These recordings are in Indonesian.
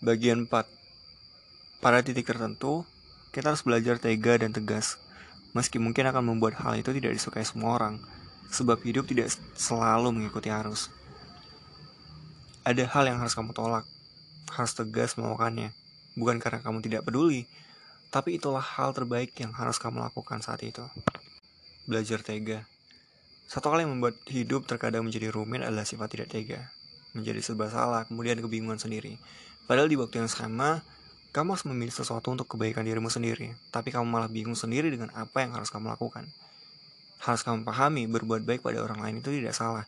Bagian 4 Pada titik tertentu, kita harus belajar tega dan tegas. Meski mungkin akan membuat hal itu tidak disukai semua orang, sebab hidup tidak selalu mengikuti arus. Ada hal yang harus kamu tolak, harus tegas melakukannya. Bukan karena kamu tidak peduli, tapi itulah hal terbaik yang harus kamu lakukan saat itu. Belajar tega. Satu hal yang membuat hidup terkadang menjadi rumit adalah sifat tidak tega. Menjadi serba salah, kemudian kebingungan sendiri. Padahal di waktu yang sama, kamu harus memilih sesuatu untuk kebaikan dirimu sendiri, tapi kamu malah bingung sendiri dengan apa yang harus kamu lakukan. Harus kamu pahami, berbuat baik pada orang lain itu tidak salah.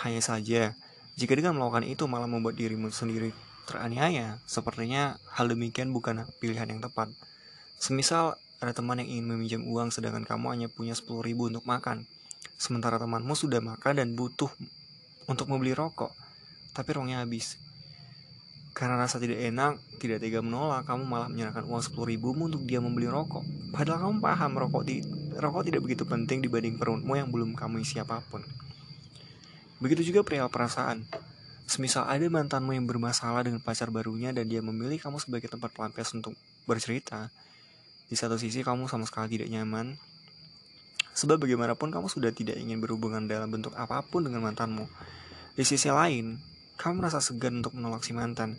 Hanya saja, jika dengan melakukan itu malah membuat dirimu sendiri teraniaya, sepertinya hal demikian bukan pilihan yang tepat. Semisal ada teman yang ingin meminjam uang sedangkan kamu hanya punya 10 ribu untuk makan. Sementara temanmu sudah makan dan butuh untuk membeli rokok, tapi uangnya habis. Karena rasa tidak enak, tidak tega menolak, kamu malah menyerahkan uang 10 ribumu untuk dia membeli rokok. Padahal kamu paham rokok, di, rokok tidak begitu penting dibanding perutmu yang belum kamu isi apa pun. Begitu juga perihal perasaan. Semisal ada mantanmu yang bermasalah dengan pacar barunya dan dia memilih kamu sebagai tempat pelampias untuk bercerita, di satu sisi kamu sama sekali tidak nyaman, sebab bagaimanapun kamu sudah tidak ingin berhubungan dalam bentuk apa pun dengan mantanmu. Di sisi lain, kamu merasa segan untuk menolak si mantan.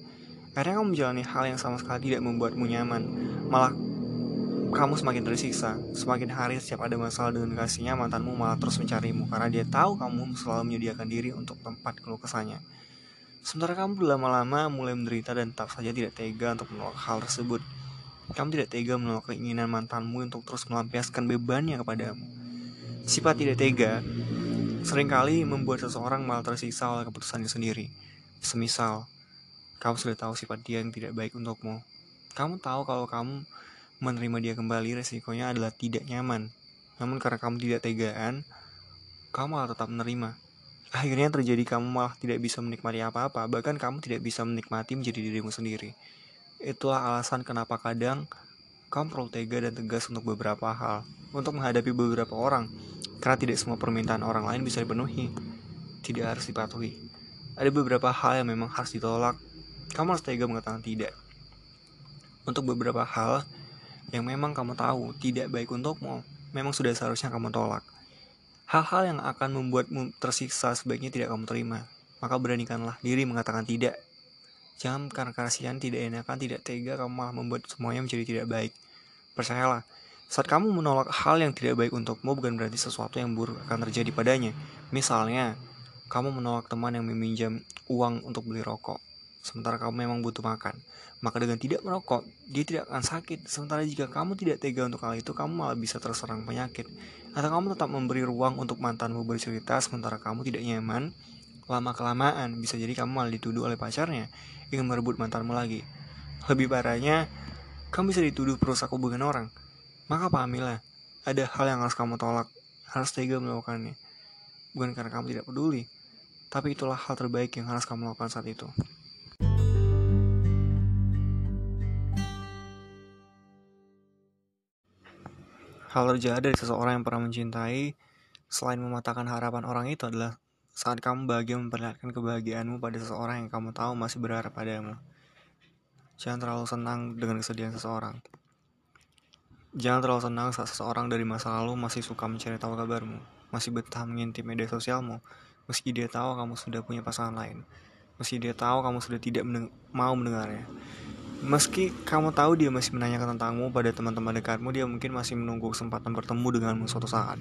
Akhirnya kamu menjalani hal yang sama sekali tidak membuatmu nyaman. Malah kamu semakin tersiksa. Semakin hari setiap ada masalah dengan kasihnya, mantanmu malah terus mencarimu karena dia tahu kamu selalu menyediakan diri untuk tempat keluh kesahnya. Sementara kamu lama-lama mulai menderita dan tetap saja tidak tega untuk menolak hal tersebut. Kamu tidak tega menolak keinginan mantanmu untuk terus melampiaskan bebannya kepadamu. Sifat tidak tega sering kali membuat seseorang malah tersiksa oleh keputusannya sendiri. Semisal, kamu sudah tahu sifat dia yang tidak baik untukmu. Kamu tahu kalau kamu menerima dia kembali resikonya adalah tidak nyaman. Namun karena kamu tidak tegaan, kamu malah tetap menerima. Akhirnya terjadi kamu malah tidak bisa menikmati apa-apa, bahkan kamu tidak bisa menikmati menjadi dirimu sendiri. Itulah alasan kenapa kadang kamu perlu tega dan tegas untuk beberapa hal, untuk menghadapi beberapa orang, karena tidak semua permintaan orang lain bisa dipenuhi, tidak harus dipatuhi. Ada beberapa hal yang memang harus ditolak. Kamu harus tega mengatakan tidak. Untuk beberapa hal yang memang kamu tahu tidak baik untukmu, memang sudah seharusnya kamu tolak. Hal-hal yang akan membuatmu tersiksa sebaiknya tidak kamu terima. Maka beranikanlah diri mengatakan tidak. Jangan karena kasihan, tidak enakan, tidak tega, kamu malah membuat semuanya menjadi tidak baik. Percayalah, saat kamu menolak hal yang tidak baik untukmu bukan berarti sesuatu yang buruk akan terjadi padanya. Misalnya, kamu menolak teman yang meminjam uang untuk beli rokok, sementara kamu memang butuh makan. Maka dengan tidak merokok, dia tidak akan sakit. Sementara jika kamu tidak tega untuk hal itu, kamu malah bisa terserang penyakit. Atau kamu tetap memberi ruang untuk mantanmu bercerita, sementara kamu tidak nyaman. Lama-kelamaan, bisa jadi kamu malah dituduh oleh pacarnya, ingin merebut mantanmu lagi. Lebih parahnya, kamu bisa dituduh perusak hubungan orang. Maka pahamilah, ada hal yang harus kamu tolak, harus tega melakukannya. Bukan karena kamu tidak peduli, tapi itulah hal terbaik yang harus kamu lakukan saat itu. Hal terjahat dari seseorang yang pernah mencintai, selain mematahkan harapan orang itu adalah saat kamu bahagia memperlihatkan kebahagiaanmu pada seseorang yang kamu tahu masih berharap padamu. Jangan terlalu senang dengan kesedihan seseorang. Jangan terlalu senang saat seseorang dari masa lalu masih suka mencari tahu kabarmu, masih betah mengintip media sosialmu, meski dia tahu kamu sudah punya pasangan lain, meski dia tahu kamu sudah tidak meneng mau mendengarnya. Meski kamu tahu dia masih menanyakan tentangmu pada teman-teman dekatmu, dia mungkin masih menunggu kesempatan bertemu denganmu suatu saat.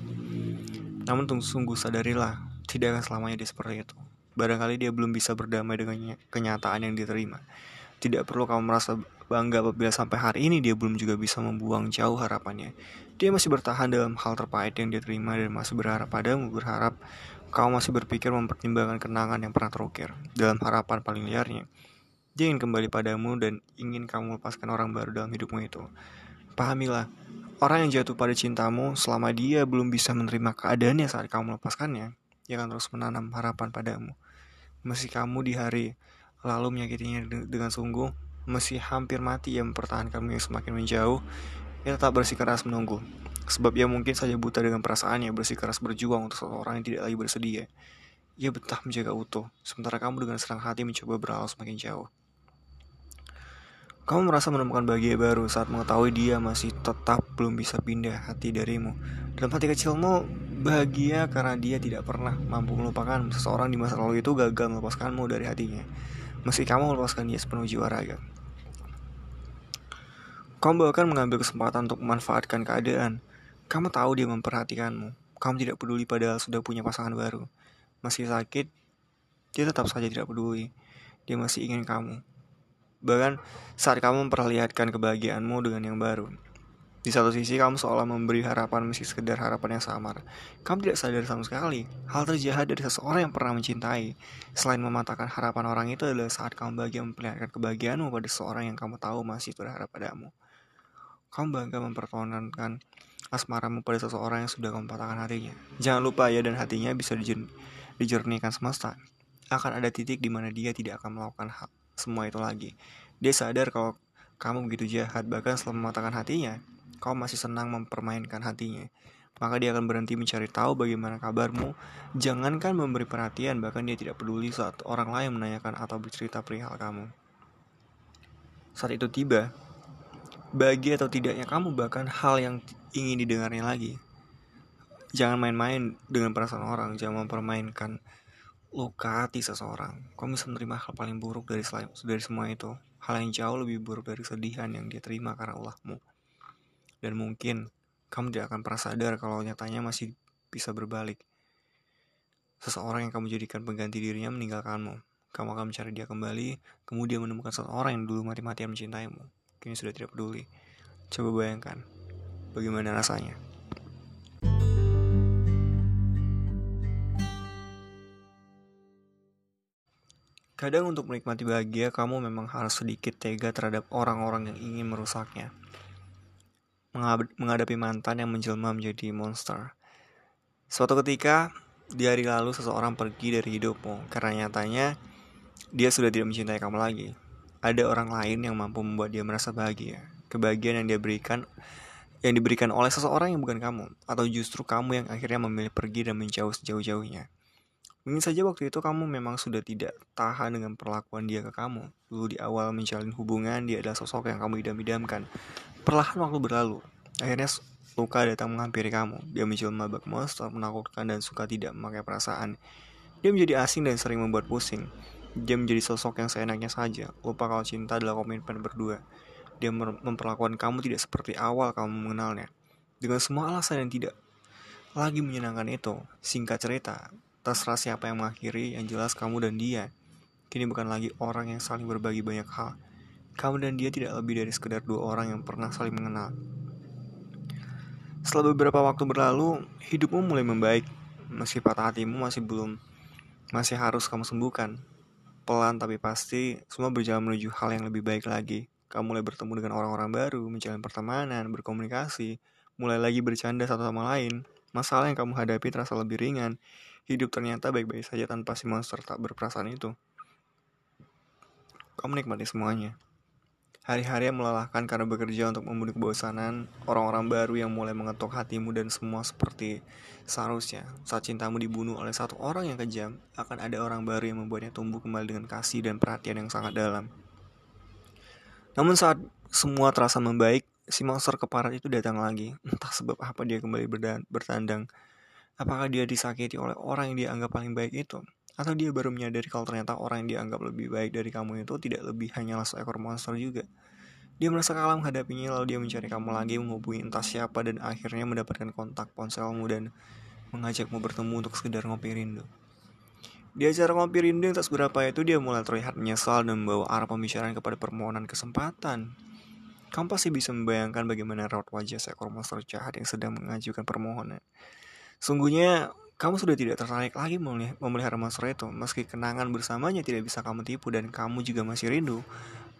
Namun sungguh sadarilah, tidak akan selamanya dia seperti itu. Barangkali dia belum bisa berdamai dengan kenyataan yang diterima. Tidak perlu kamu merasa bangga apabila sampai hari ini dia belum juga bisa membuang jauh harapannya. Dia masih bertahan dalam hal terpahit yang dia terima dan masih berharap padamu, berharap Kau masih berpikir mempertimbangkan kenangan yang pernah terukir dalam harapan paling liarnya. Dia ingin kembali padamu dan ingin kamu lepaskan orang baru dalam hidupmu itu. Pahamilah, orang yang jatuh pada cintamu selama dia belum bisa menerima keadaannya saat kamu melepaskannya, dia akan terus menanam harapan padamu. Meski kamu di hari lalu menyakitinya dengan sungguh, meski hampir mati yang mempertahankanmu yang semakin menjauh, ia tetap bersikeras menunggu. Sebab ia mungkin saja buta dengan perasaannya bersikeras berjuang untuk seseorang yang tidak lagi bersedia. Ia betah menjaga utuh, sementara kamu dengan serang hati mencoba berlalu semakin jauh. Kamu merasa menemukan bahagia baru saat mengetahui dia masih tetap belum bisa pindah hati darimu. Dalam hati kecilmu, bahagia karena dia tidak pernah mampu melupakan seseorang di masa lalu itu gagal melepaskanmu dari hatinya. Meski kamu melepaskan dia sepenuh jiwa raga. Kamu bahkan mengambil kesempatan untuk memanfaatkan keadaan. Kamu tahu dia memperhatikanmu. Kamu tidak peduli padahal sudah punya pasangan baru. Meski sakit, dia tetap saja tidak peduli. Dia masih ingin kamu. Bahkan saat kamu memperlihatkan kebahagiaanmu dengan yang baru. Di satu sisi kamu seolah memberi harapan meski sekedar harapan yang samar. Kamu tidak sadar sama sekali hal terjahat dari seseorang yang pernah mencintai. Selain mematahkan harapan orang itu adalah saat kamu bahagia memperlihatkan kebahagiaanmu pada seseorang yang kamu tahu masih berharap padamu. Kamu bangga mempertontonkan asmaramu pada seseorang yang sudah kamu patahkan hatinya. Jangan lupa ya dan hatinya bisa dijernihkan semesta. Akan ada titik di mana dia tidak akan melakukan hal semua itu lagi. Dia sadar kalau kamu begitu jahat, bahkan setelah mematahkan hatinya, kau masih senang mempermainkan hatinya. Maka dia akan berhenti mencari tahu bagaimana kabarmu. Jangankan memberi perhatian, bahkan dia tidak peduli saat orang lain menanyakan atau bercerita perihal kamu. Saat itu tiba, bahagia atau tidaknya kamu bahkan hal yang ingin didengarnya lagi. Jangan main-main dengan perasaan orang, jangan mempermainkan luka hati seseorang. Kau bisa menerima hal paling buruk dari selain, dari semua itu. Hal yang jauh lebih buruk dari sedihan yang dia terima karena ulahmu. Dan mungkin kamu tidak akan pernah sadar kalau nyatanya masih bisa berbalik. Seseorang yang kamu jadikan pengganti dirinya meninggalkanmu. Kamu akan mencari dia kembali, kemudian menemukan seseorang yang dulu mati-matian mencintaimu. Kini sudah tidak peduli. Coba bayangkan, bagaimana rasanya. Kadang untuk menikmati bahagia, kamu memang harus sedikit tega terhadap orang-orang yang ingin merusaknya. Menghadapi mantan yang menjelma menjadi monster. Suatu ketika, di hari lalu seseorang pergi dari hidupmu karena nyatanya dia sudah tidak mencintai kamu lagi. Ada orang lain yang mampu membuat dia merasa bahagia. Kebahagiaan yang dia berikan yang diberikan oleh seseorang yang bukan kamu atau justru kamu yang akhirnya memilih pergi dan menjauh sejauh-jauhnya. Mungkin saja waktu itu kamu memang sudah tidak tahan dengan perlakuan dia ke kamu. Dulu di awal menjalin hubungan, dia adalah sosok yang kamu idam-idamkan. Perlahan waktu berlalu. Akhirnya luka datang menghampiri kamu. Dia menjelma bak monster, menakutkan dan suka tidak memakai perasaan. Dia menjadi asing dan sering membuat pusing. Dia menjadi sosok yang seenaknya saja. Lupa kalau cinta adalah komitmen berdua. Dia memperlakukan kamu tidak seperti awal kamu mengenalnya. Dengan semua alasan yang tidak lagi menyenangkan itu, singkat cerita, Terserah siapa yang mengakhiri, yang jelas kamu dan dia. Kini bukan lagi orang yang saling berbagi banyak hal. Kamu dan dia tidak lebih dari sekedar dua orang yang pernah saling mengenal. Setelah beberapa waktu berlalu, hidupmu mulai membaik. Meski patah hatimu masih belum, masih harus kamu sembuhkan. Pelan tapi pasti, semua berjalan menuju hal yang lebih baik lagi. Kamu mulai bertemu dengan orang-orang baru, menjalin pertemanan, berkomunikasi, mulai lagi bercanda satu sama lain. Masalah yang kamu hadapi terasa lebih ringan, Hidup ternyata baik-baik saja tanpa si monster tak berperasaan itu. Kamu menikmati semuanya. Hari-hari yang melelahkan karena bekerja untuk membunuh kebosanan, orang-orang baru yang mulai mengetuk hatimu dan semua seperti seharusnya. Saat cintamu dibunuh oleh satu orang yang kejam, akan ada orang baru yang membuatnya tumbuh kembali dengan kasih dan perhatian yang sangat dalam. Namun saat semua terasa membaik, si monster keparat itu datang lagi. Entah sebab apa dia kembali bertandang Apakah dia disakiti oleh orang yang dianggap paling baik itu? Atau dia baru menyadari kalau ternyata orang yang dianggap lebih baik dari kamu itu tidak lebih hanyalah seekor monster juga? Dia merasa kalah menghadapinya lalu dia mencari kamu lagi menghubungi entah siapa dan akhirnya mendapatkan kontak ponselmu dan mengajakmu bertemu untuk sekedar ngopi rindu. Di acara ngopi rindu yang tak seberapa itu dia mulai terlihat menyesal dan membawa arah pembicaraan kepada permohonan kesempatan. Kamu pasti bisa membayangkan bagaimana raut wajah seekor monster jahat yang sedang mengajukan permohonan. Sungguhnya kamu sudah tidak tertarik lagi memelihara monster itu, meski kenangan bersamanya tidak bisa kamu tipu dan kamu juga masih rindu.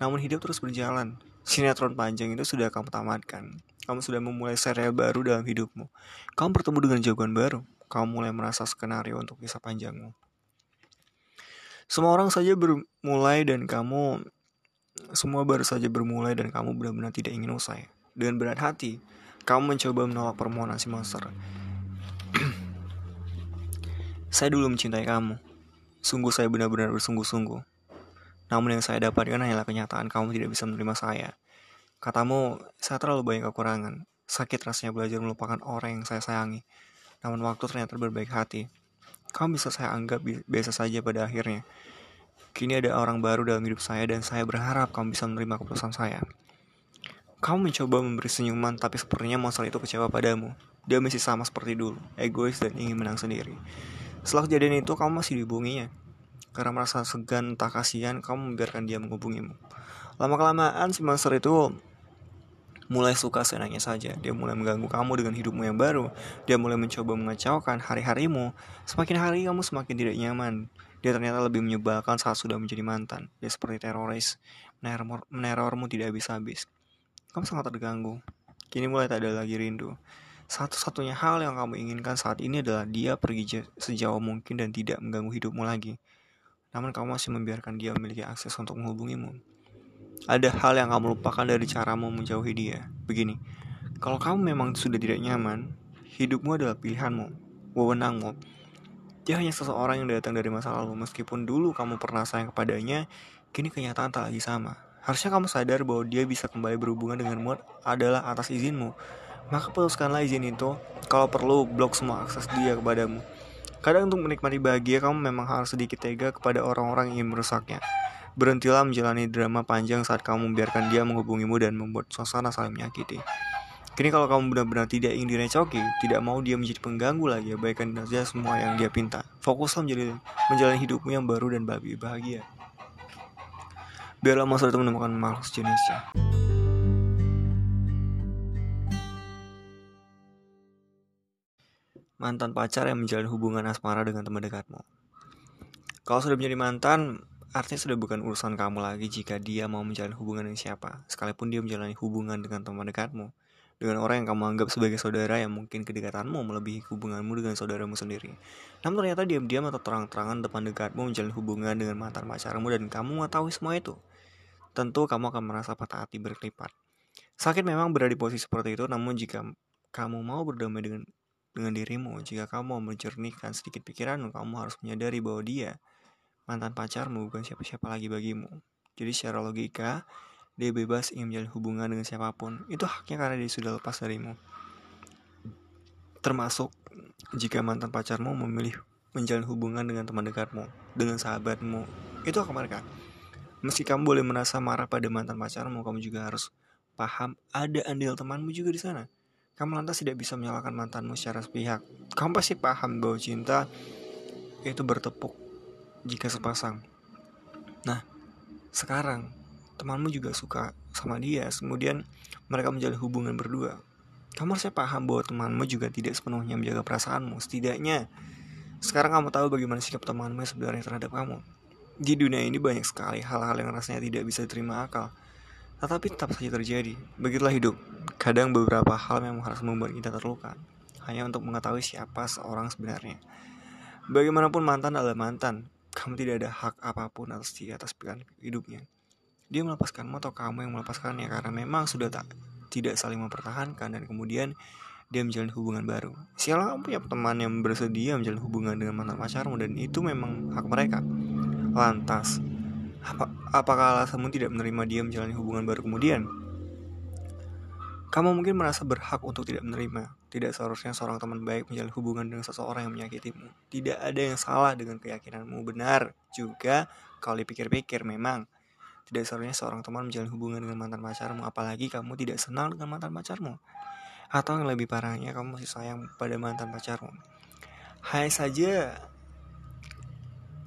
Namun hidup terus berjalan. Sinetron panjang itu sudah kamu tamatkan. Kamu sudah memulai serial baru dalam hidupmu. Kamu bertemu dengan jagoan baru. Kamu mulai merasa skenario untuk kisah panjangmu. Semua orang saja bermulai dan kamu semua baru saja bermulai dan kamu benar-benar tidak ingin usai. Dengan berat hati, kamu mencoba menolak permohonan si monster. Saya dulu mencintai kamu. Sungguh saya benar-benar bersungguh-sungguh. Namun yang saya dapatkan hanyalah kenyataan kamu tidak bisa menerima saya. Katamu, saya terlalu banyak kekurangan. Sakit rasanya belajar melupakan orang yang saya sayangi. Namun waktu ternyata berbaik hati. Kamu bisa saya anggap biasa saja pada akhirnya. Kini ada orang baru dalam hidup saya dan saya berharap kamu bisa menerima keputusan saya. Kamu mencoba memberi senyuman, tapi sepertinya monster itu kecewa padamu. Dia masih sama seperti dulu, egois dan ingin menang sendiri. Setelah kejadian itu, kamu masih dihubunginya. Karena merasa segan entah kasihan, kamu membiarkan dia menghubungimu. Lama-kelamaan, si monster itu mulai suka senangnya saja. Dia mulai mengganggu kamu dengan hidupmu yang baru. Dia mulai mencoba mengacaukan hari-harimu. Semakin hari kamu semakin tidak nyaman. Dia ternyata lebih menyebalkan saat sudah menjadi mantan. Dia seperti teroris, meneror, menerormu tidak habis-habis. Kamu sangat terganggu. Kini mulai tak ada lagi rindu. Satu-satunya hal yang kamu inginkan saat ini adalah dia pergi sejauh mungkin dan tidak mengganggu hidupmu lagi. Namun kamu masih membiarkan dia memiliki akses untuk menghubungimu. Ada hal yang kamu lupakan dari caramu menjauhi dia. Begini, kalau kamu memang sudah tidak nyaman, hidupmu adalah pilihanmu, wewenangmu. Dia hanya seseorang yang datang dari masa lalu, meskipun dulu kamu pernah sayang kepadanya, kini kenyataan tak lagi sama. Harusnya kamu sadar bahwa dia bisa kembali berhubungan denganmu adalah atas izinmu. Maka putuskanlah izin itu. Kalau perlu, blok semua akses dia kepadamu. Kadang untuk menikmati bahagia, kamu memang harus sedikit tega kepada orang-orang yang ingin merusaknya. Berhentilah menjalani drama panjang saat kamu membiarkan dia menghubungimu dan membuat suasana saling menyakiti. Kini kalau kamu benar-benar tidak ingin direcoki, tidak mau dia menjadi pengganggu lagi, abaikan saja semua yang dia pinta. Fokuslah menjalani, menjalani hidupmu yang baru dan bahagia. Biarlah masa itu menemukan makhluk sejenisnya. Mantan pacar yang menjalin hubungan asmara dengan teman dekatmu. Kalau sudah menjadi mantan, artinya sudah bukan urusan kamu lagi jika dia mau menjalin hubungan dengan siapa, sekalipun dia menjalani hubungan dengan teman dekatmu dengan orang yang kamu anggap sebagai saudara yang mungkin kedekatanmu melebihi hubunganmu dengan saudaramu sendiri. Namun ternyata diam-diam atau terang-terangan depan dekatmu menjalin hubungan dengan mantan pacarmu dan kamu mengetahui semua itu. Tentu kamu akan merasa patah hati berkelipat. Sakit memang berada di posisi seperti itu, namun jika kamu mau berdamai dengan dengan dirimu, jika kamu mau menjernihkan sedikit pikiran, kamu harus menyadari bahwa dia mantan pacarmu bukan siapa-siapa lagi bagimu. Jadi secara logika, dia bebas ingin menjalin hubungan dengan siapa pun. Itu haknya karena dia sudah lepas darimu. Termasuk jika mantan pacarmu memilih menjalin hubungan dengan teman dekatmu, dengan sahabatmu, itu hak mereka. Meski kamu boleh merasa marah pada mantan pacarmu, kamu juga harus paham ada andil temanmu juga di sana. Kamu lantas tidak bisa menyalahkan mantanmu secara sepihak. Kamu pasti paham bahwa cinta itu bertepuk jika sepasang. Nah, sekarang temanmu juga suka sama dia kemudian mereka menjalin hubungan berdua kamu harusnya paham bahwa temanmu juga tidak sepenuhnya menjaga perasaanmu setidaknya sekarang kamu tahu bagaimana sikap temanmu sebenarnya terhadap kamu di dunia ini banyak sekali hal-hal yang rasanya tidak bisa diterima akal tetapi tetap saja terjadi. Begitulah hidup. Kadang beberapa hal memang harus membuat kita terluka. Hanya untuk mengetahui siapa seorang sebenarnya. Bagaimanapun mantan adalah mantan kamu tidak ada hak apa pun atas dia atas pilihan hidupnya. Dia melepaskanmu atau kamu yang melepaskannya karena memang sudah tak tidak saling mempertahankan dan kemudian dia menjalin hubungan baru. Sialah kamu punya teman yang bersedia menjalin hubungan dengan mantan pacarmu dan itu memang hak mereka. Lantas, apa, apakah alasanmu tidak menerima dia menjalani hubungan baru kemudian? Kamu mungkin merasa berhak untuk tidak menerima. Tidak seharusnya seorang teman baik menjalin hubungan dengan seseorang yang menyakitimu. Tidak ada yang salah dengan keyakinanmu. Benar juga kalau dipikir-pikir memang tidak seharusnya seorang teman menjalin hubungan dengan mantan pacarmu, apalagi kamu tidak senang dengan mantan pacarmu. Atau yang lebih parahnya, kamu masih sayang pada mantan pacarmu. Hai saja,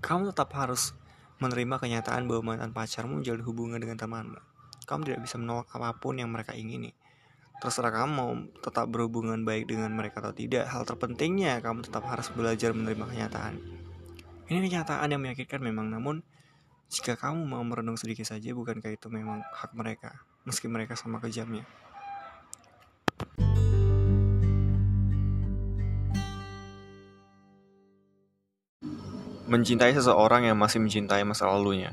kamu tetap harus menerima kenyataan bahwa mantan pacarmu menjalin hubungan dengan temanmu. Kamu tidak bisa menolak apa pun yang mereka ingini. Terserah kamu mau tetap berhubungan baik dengan mereka atau tidak. Hal terpentingnya, kamu tetap harus belajar menerima kenyataan. Ini kenyataan yang menyakitkan memang, namun jika kamu mau merenung sedikit saja, bukankah itu memang hak mereka, meski mereka sama kejamnya? Mencintai seseorang yang masih mencintai masa lalunya.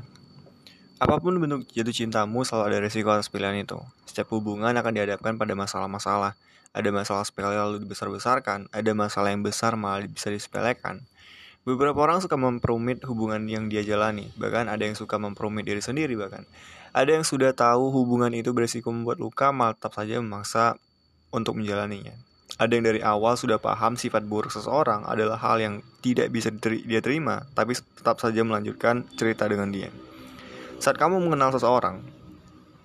Apa pun bentuk jatuh cintamu, selalu ada resiko atas pilihan itu. Setiap hubungan akan dihadapkan pada masalah-masalah. Ada masalah sepele lalu dibesar-besarkan, ada masalah yang besar malah bisa disepelekan. Beberapa orang suka memperumit hubungan yang dia jalani, bahkan ada yang suka memperumit diri sendiri bahkan. Ada yang sudah tahu hubungan itu beresiko membuat luka, malah tetap saja memaksa untuk menjalaninya. Ada yang dari awal sudah paham sifat buruk seseorang adalah hal yang tidak bisa dia terima, tapi tetap saja melanjutkan cerita dengan dia. Saat kamu mengenal seseorang,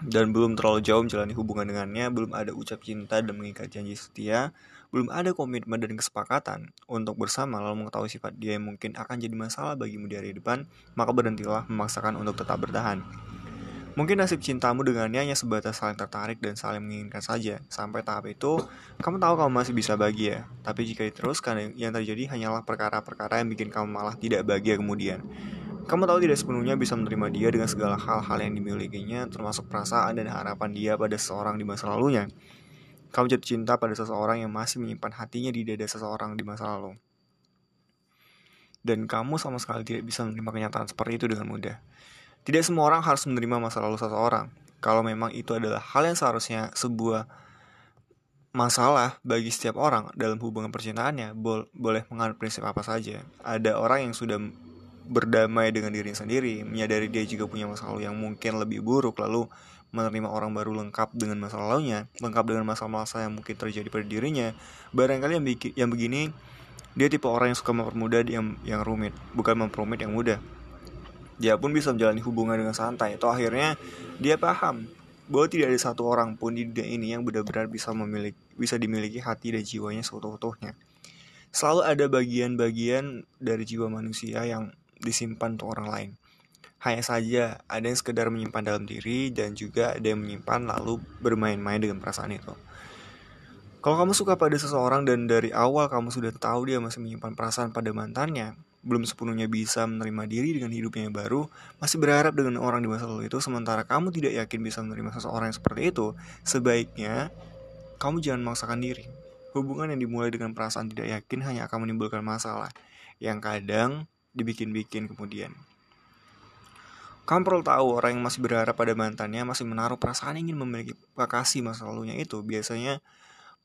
dan belum terlalu jauh menjalani hubungan dengannya, belum ada ucap cinta dan mengikat janji setia, belum ada komitmen dan kesepakatan untuk bersama lalu mengetahui sifat dia yang mungkin akan jadi masalah bagimu di hari depan, maka berhentilah memaksakan untuk tetap bertahan. Mungkin nasib cintamu dengannya hanya sebatas saling tertarik dan saling menginginkan saja. Sampai tahap itu, kamu tahu kamu masih bisa bahagia. Tapi jika diteruskan, yang terjadi hanyalah perkara-perkara yang bikin kamu malah tidak bahagia kemudian. Kamu tahu tidak sepenuhnya bisa menerima dia dengan segala hal-hal yang dimilikinya, termasuk perasaan dan harapan dia pada seseorang di masa lalunya. Kamu jatuh cinta pada seseorang yang masih menyimpan hatinya di dada seseorang di masa lalu. Dan kamu sama sekali tidak bisa menerima kenyataan seperti itu dengan mudah. Tidak semua orang harus menerima masa lalu seseorang. Kalau memang itu adalah hal yang seharusnya sebuah masalah bagi setiap orang dalam hubungan percintaannya, bo boleh menganut prinsip apa saja. Ada orang yang sudah berdamai dengan dirinya sendiri, menyadari dia juga punya masa lalu yang mungkin lebih buruk, lalu menerima orang baru lengkap dengan masa lalunya, lengkap dengan masalah-masalah yang mungkin terjadi pada dirinya. Barangkali yang, yang begini, dia tipe orang yang suka mempermudah yang, yang rumit, bukan memperumit yang mudah dia pun bisa menjalani hubungan dengan santai. Itu akhirnya dia paham bahwa tidak ada satu orang pun di dunia ini yang benar-benar bisa memiliki bisa dimiliki hati dan jiwanya seutuh-utuhnya. Selalu ada bagian-bagian dari jiwa manusia yang disimpan untuk orang lain. Hanya saja ada yang sekedar menyimpan dalam diri dan juga ada yang menyimpan lalu bermain-main dengan perasaan itu. Kalau kamu suka pada seseorang dan dari awal kamu sudah tahu dia masih menyimpan perasaan pada mantannya, belum sepenuhnya bisa menerima diri dengan hidupnya yang baru, masih berharap dengan orang di masa lalu itu, sementara kamu tidak yakin bisa menerima seseorang yang seperti itu, sebaiknya kamu jangan memaksakan diri. Hubungan yang dimulai dengan perasaan tidak yakin hanya akan menimbulkan masalah, yang kadang dibikin-bikin kemudian. Kamu perlu tahu orang yang masih berharap pada mantannya masih menaruh perasaan ingin memiliki kekasih masa lalunya itu biasanya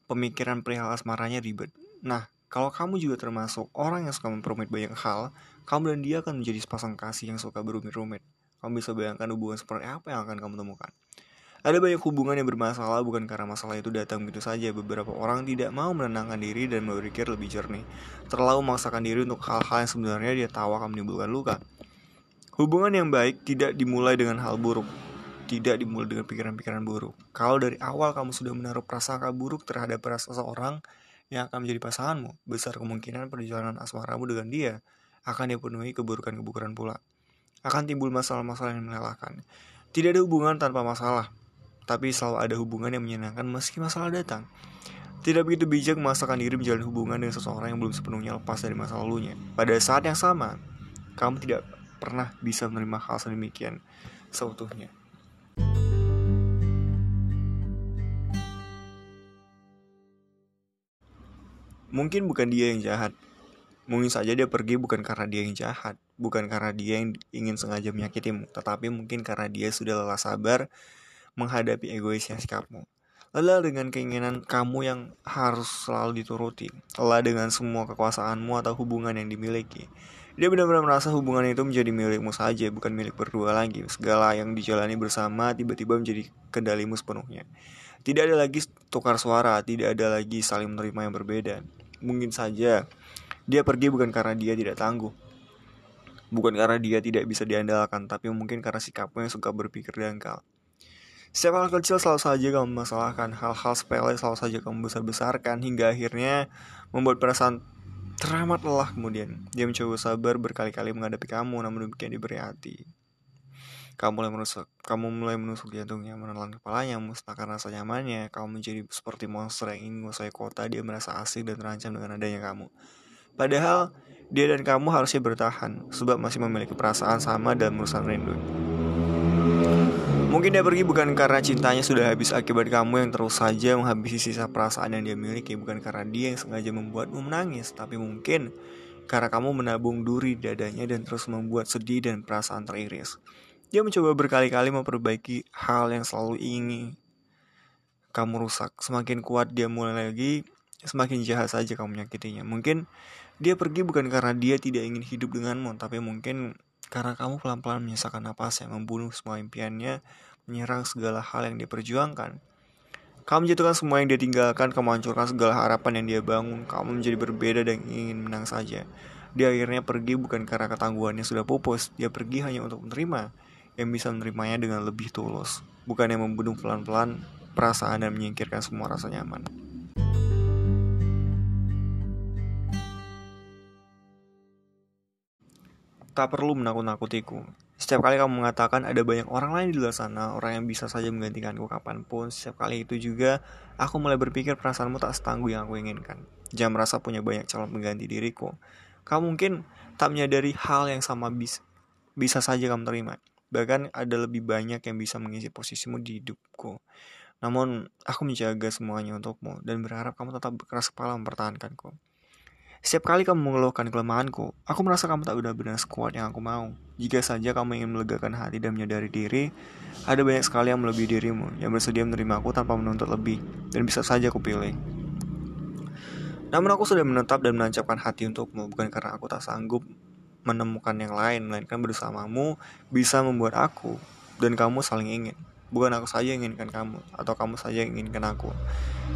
pemikiran perihal asmaranya ribet. Nah, kalau kamu juga termasuk orang yang suka memperumit banyak hal, kamu dan dia akan menjadi sepasang kasih yang suka berumit-rumit. Kamu bisa bayangkan hubungan seperti apa yang akan kamu temukan. Ada banyak hubungan yang bermasalah bukan karena masalah itu datang begitu saja. Beberapa orang tidak mau menenangkan diri dan berpikir lebih jernih. Terlalu memaksakan diri untuk hal-hal yang sebenarnya dia tahu akan menimbulkan luka. Hubungan yang baik tidak dimulai dengan hal buruk, tidak dimulai dengan pikiran-pikiran buruk. Kalau dari awal kamu sudah menaruh prasangka buruk terhadap seseorang, yang akan menjadi pasanganmu, besar kemungkinan perjalanan asmaramu dengan dia akan dipenuhi keburukan-keburukan pula. Akan timbul masalah-masalah yang melelahkan. Tidak ada hubungan tanpa masalah, tapi selalu ada hubungan yang menyenangkan meski masalah datang. Tidak begitu bijak memaksakan diri menjalin hubungan dengan seseorang yang belum sepenuhnya lepas dari masa lalunya. Pada saat yang sama, kamu tidak pernah bisa menerima hal sedemikian seutuhnya. Mungkin bukan dia yang jahat. Mungkin saja dia pergi bukan karena dia yang jahat, bukan karena dia yang ingin sengaja menyakitimu, tetapi mungkin karena dia sudah lelah sabar menghadapi egoisnya sikapmu. Lelah dengan keinginan kamu yang harus selalu dituruti. Lelah dengan semua kekuasaanmu atau hubungan yang dimiliki. Dia benar-benar merasa hubungan itu menjadi milikmu saja, bukan milik berdua lagi. Segala yang dijalani bersama tiba-tiba menjadi kendalimu sepenuhnya. Tidak ada lagi tukar suara, tidak ada lagi saling menerima yang berbeda. Mungkin saja dia pergi bukan karena dia tidak tangguh. Bukan karena dia tidak bisa diandalkan, tapi mungkin karena sikapnya yang suka berpikir dangkal. Setiap hal kecil selalu saja kamu masalahkan, hal-hal sepele selalu saja kamu besar-besarkan, hingga akhirnya membuat perasaan teramat lelah kemudian. Dia mencoba sabar berkali-kali menghadapi kamu, namun demikian diberi hati. Kamu mulai menusuk, kamu mulai menusuk jantungnya, menelan kepalanya, musnahkan rasa nyamannya. Kamu menjadi seperti monster yang ingin menguasai kota. Dia merasa asing dan terancam dengan adanya kamu. Padahal dia dan kamu harusnya bertahan, sebab masih memiliki perasaan sama dan merusak rindu. Mungkin dia pergi bukan karena cintanya sudah habis akibat kamu yang terus saja menghabisi sisa perasaan yang dia miliki, bukan karena dia yang sengaja membuatmu menangis, tapi mungkin karena kamu menabung duri dadanya dan terus membuat sedih dan perasaan teriris. Dia mencoba berkali-kali memperbaiki hal yang selalu ingin kamu rusak. Semakin kuat dia mulai lagi, semakin jahat saja kamu menyakitinya. Mungkin dia pergi bukan karena dia tidak ingin hidup denganmu, tapi mungkin karena kamu pelan-pelan menyisakan yang membunuh semua impiannya, menyerang segala hal yang dia perjuangkan. Kamu menjatuhkan semua yang dia tinggalkan, kamu hancurkan segala harapan yang dia bangun, kamu menjadi berbeda dan ingin menang saja. Dia akhirnya pergi bukan karena ketangguhannya sudah pupus, dia pergi hanya untuk menerima, yang bisa menerimanya dengan lebih tulus, bukan yang membunuh pelan-pelan perasaan dan menyingkirkan semua rasa nyaman. Tak perlu menakut-nakutiku. Setiap kali kamu mengatakan ada banyak orang lain di luar sana, orang yang bisa saja menggantikanku kapan pun, setiap kali itu juga aku mulai berpikir perasaanmu tak setangguh yang aku inginkan. Jangan merasa punya banyak calon pengganti diriku. Kamu mungkin tak menyadari hal yang sama bisa, bisa saja kamu terima. Bahkan ada lebih banyak yang bisa mengisi posisimu di hidupku. Namun, aku menjaga semuanya untukmu dan berharap kamu tetap berkeras kepala mempertahankanku. Setiap kali kamu mengeluhkan kelemahanku, aku merasa kamu tak benar-benar sekuat yang aku mau. Jika saja kamu ingin melegakan hati dan menyadari diri, ada banyak sekali yang melebihi dirimu, yang bersedia menerima aku tanpa menuntut lebih, dan bisa saja aku pilih. Namun aku sudah menetap dan menancapkan hati untukmu, bukan karena aku tak sanggup menemukan yang lain, melainkan bersamamu bisa membuat aku dan kamu saling ingin. Bukan aku saja yang inginkan kamu Atau kamu saja yang inginkan aku.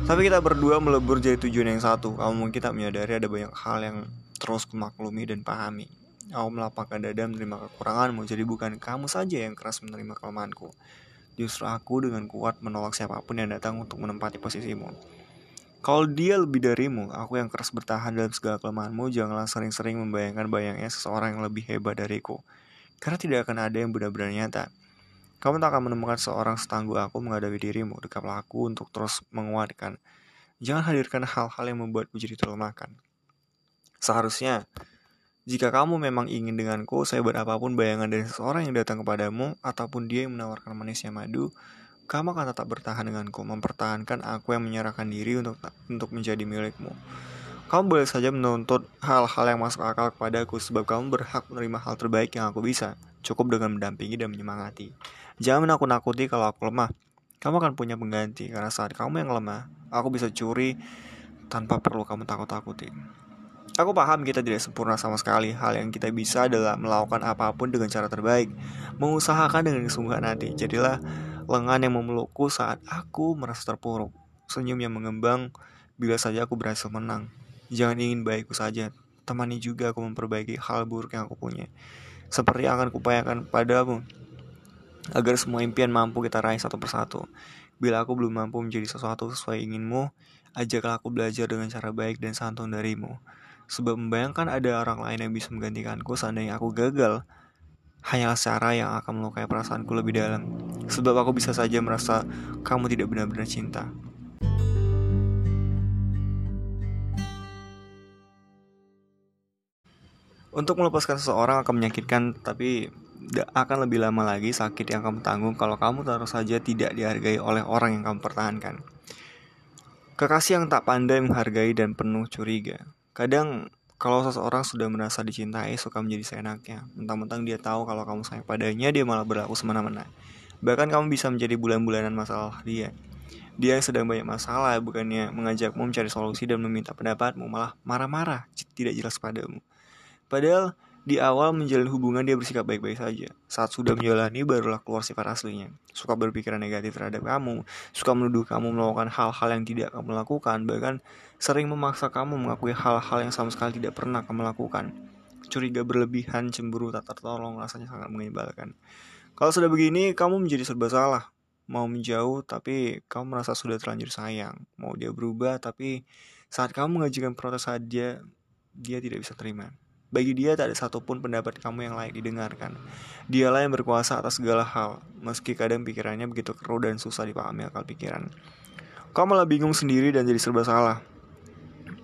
Tapi kita berdua melebur jadi tujuan yang satu. Kamu mungkin tak menyadari ada banyak hal yang terus kemaklumi dan pahami. Aku melapangkan dada menerima kekuranganmu Jadi bukan kamu saja yang keras menerima kelemahanku. Justru aku dengan kuat menolak siapa pun yang datang untuk menempati posisimu kalau dia lebih darimu, aku yang keras bertahan dalam segala kelemahanmu, janganlah sering-sering membayangkan bayangnya seseorang yang lebih hebat dariku. Karena tidak akan ada yang benar-benar nyata. Kamu tak akan menemukan seorang setangguh aku menghadapi dirimu. Dekaplah aku untuk terus menguatkan. Jangan hadirkan hal-hal yang membuatku jadi terlemahkan. Seharusnya, jika kamu memang ingin denganku, saya buat apa pun bayangan dari seseorang yang datang kepadamu, ataupun dia yang menawarkan manisnya madu, kamu akan tetap bertahan denganku, mempertahankan aku yang menyerahkan diri untuk untuk menjadi milikmu. Kamu boleh saja menuntut hal-hal yang masuk akal kepadaku sebab kamu berhak menerima hal terbaik yang aku bisa, cukup dengan mendampingi dan menyemangati. Jangan menakut-nakuti kalau aku lemah. Kamu akan punya pengganti karena saat kamu yang lemah, aku bisa curi tanpa perlu kamu takut-takuti. Aku paham kita tidak sempurna sama sekali. Hal yang kita bisa adalah melakukan apa pun dengan cara terbaik, mengusahakan dengan kesungguhan hati. Jadilah lengan yang memelukku saat aku merasa terpuruk, senyum yang mengembang bila saja aku berhasil menang. Jangan ingin baikku saja, temani juga aku memperbaiki hal buruk yang aku punya. Seperti akan kupayakan padamu, agar semua impian mampu kita raih satu persatu. Bila aku belum mampu menjadi sesuatu sesuai inginmu, ajaklah aku belajar dengan cara baik dan santun darimu. Sebab membayangkan ada orang lain yang bisa menggantikanku seandainya aku gagal, hanyalah cara yang akan melukai perasaanku lebih dalam. Sebab aku bisa saja merasa kamu tidak benar-benar cinta. Untuk melepaskan seseorang akan menyakitkan, tapi akan lebih lama lagi sakit yang kamu tanggung kalau kamu terus saja tidak dihargai oleh orang yang kamu pertahankan. Kekasih yang tak pandai menghargai dan penuh curiga. Kadang kalau seseorang sudah merasa dicintai suka menjadi seenaknya. Mentang-mentang dia tahu kalau kamu sayang padanya, dia malah berlaku semena-mena. Bahkan kamu bisa menjadi bulan-bulanan masalah dia. Dia yang sedang banyak masalah, bukannya mengajakmu mencari solusi dan meminta pendapatmu, malah marah-marah, tidak jelas padamu. Padahal di awal menjalin hubungan dia bersikap baik-baik saja. Saat sudah menjalani barulah keluar sifat aslinya. Suka berpikiran negatif terhadap kamu, suka menuduh kamu melakukan hal-hal yang tidak kamu lakukan, bahkan sering memaksa kamu mengakui hal-hal yang sama sekali tidak pernah kamu lakukan. Curiga berlebihan, cemburu tak tertolong rasanya sangat menyebalkan. Kalau sudah begini, kamu menjadi serba salah. Mau menjauh, tapi kamu merasa sudah terlanjur sayang. Mau dia berubah, tapi saat kamu mengajukan protes dia, dia tidak bisa terima. Bagi dia tak ada satupun pendapat kamu yang layak didengarkan. Dialah yang berkuasa atas segala hal, meski kadang pikirannya begitu keruh dan susah dipahami akal pikiran. Kamu malah bingung sendiri dan jadi serba salah.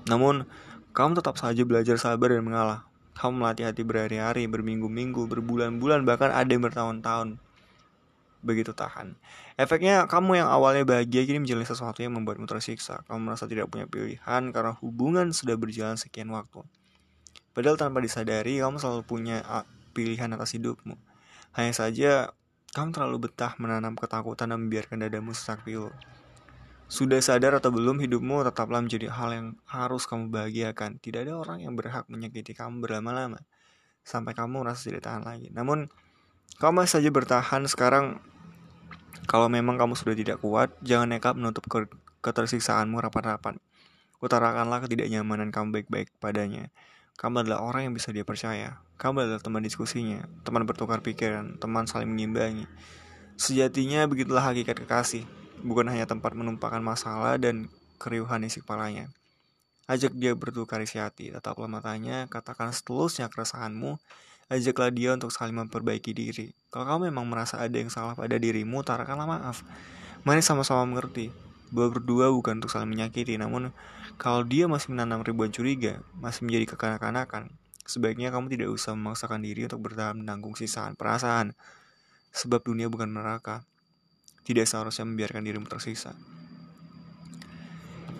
Namun, kamu tetap saja belajar sabar dan mengalah. Kamu melatih hati berhari-hari, berminggu-minggu, berbulan-bulan, bahkan ada yang bertahun-tahun. Begitu tahan. Efeknya, kamu yang awalnya bahagia kini menjalani sesuatu yang membuatmu tersiksa. Kamu merasa tidak punya pilihan karena hubungan sudah berjalan sekian waktu. Padahal tanpa disadari, kamu selalu punya pilihan atas hidupmu. Hanya saja, kamu terlalu betah menanam ketakutan dan membiarkan dadamu sesak pilu. Sudah sadar atau belum hidupmu tetaplah menjadi hal yang harus kamu bahagiakan. Tidak ada orang yang berhak menyakiti kamu berlama-lama sampai kamu merasa tidak tahan lagi. Namun kamu masih saja bertahan sekarang kalau memang kamu sudah tidak kuat, jangan nekat menutup ketersiksaanmu rapat-rapat. Utarakanlah ketidaknyamanan kamu baik-baik padanya. Kamu adalah orang yang bisa dia percaya. Kamu adalah teman diskusinya, teman bertukar pikiran, teman saling mengimbangi. Sejatinya begitulah hakikat kekasih bukan hanya tempat menumpahkan masalah dan keriuhan isi kepalanya. Ajak dia bertukar isi hati, tataplah matanya, katakan setulusnya keresahanmu, ajaklah dia untuk saling memperbaiki diri. Kalau kamu memang merasa ada yang salah pada dirimu, tarakanlah maaf. Mari sama-sama mengerti bahwa berdua bukan untuk saling menyakiti, namun kalau dia masih menanam ribuan curiga, masih menjadi kekanak-kanakan, sebaiknya kamu tidak usah memaksakan diri untuk bertahan menanggung sisaan perasaan, sebab dunia bukan neraka, tidak seharusnya membiarkan dirimu tersisa.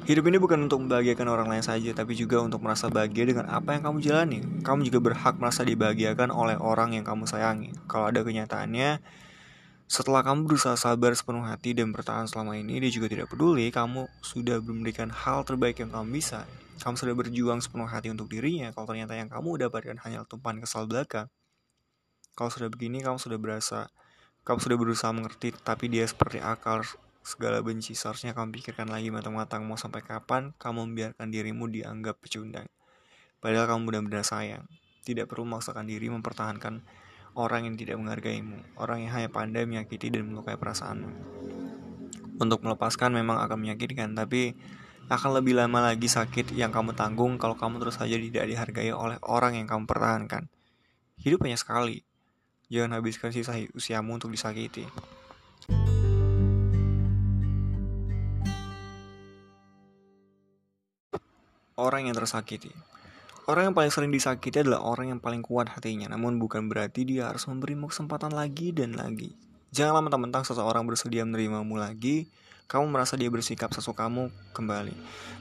Hidup ini bukan untuk membahagiakan orang lain saja, tapi juga untuk merasa bahagia dengan apa yang kamu jalani. Kamu juga berhak merasa dibahagiakan oleh orang yang kamu sayangi. Kalau ada kenyataannya, setelah kamu berusaha sabar sepenuh hati dan bertahan selama ini, dia juga tidak peduli. Kamu sudah memberikan hal terbaik yang kamu bisa. Kamu sudah berjuang sepenuh hati untuk dirinya. Kalau ternyata yang kamu dapatkan hanya tumpahan kesal belaka, kalau sudah begini, kamu sudah berasa kamu sudah berusaha mengerti, tapi dia seperti akal segala benci. Seharusnya kamu pikirkan lagi matang-matang mau sampai kapan kamu membiarkan dirimu dianggap pecundang. Padahal kamu benar-benar sayang. Tidak perlu memaksakan diri mempertahankan orang yang tidak menghargaimu, orang yang hanya pandai menyakiti dan melukai perasaanmu. Untuk melepaskan memang akan menyakitkan, tapi akan lebih lama lagi sakit yang kamu tanggung kalau kamu terus saja tidak dihargai oleh orang yang kamu pertahankan. Hidup hanya sekali, Jangan habiskan sisa usiamu untuk disakiti. Orang yang tersakiti Orang yang paling sering disakiti adalah orang yang paling kuat hatinya, namun bukan berarti dia harus memberimu kesempatan lagi dan lagi. Janganlah mentang-mentang seseorang bersedia menerimamu lagi, kamu merasa dia bersikap sesukamu kembali.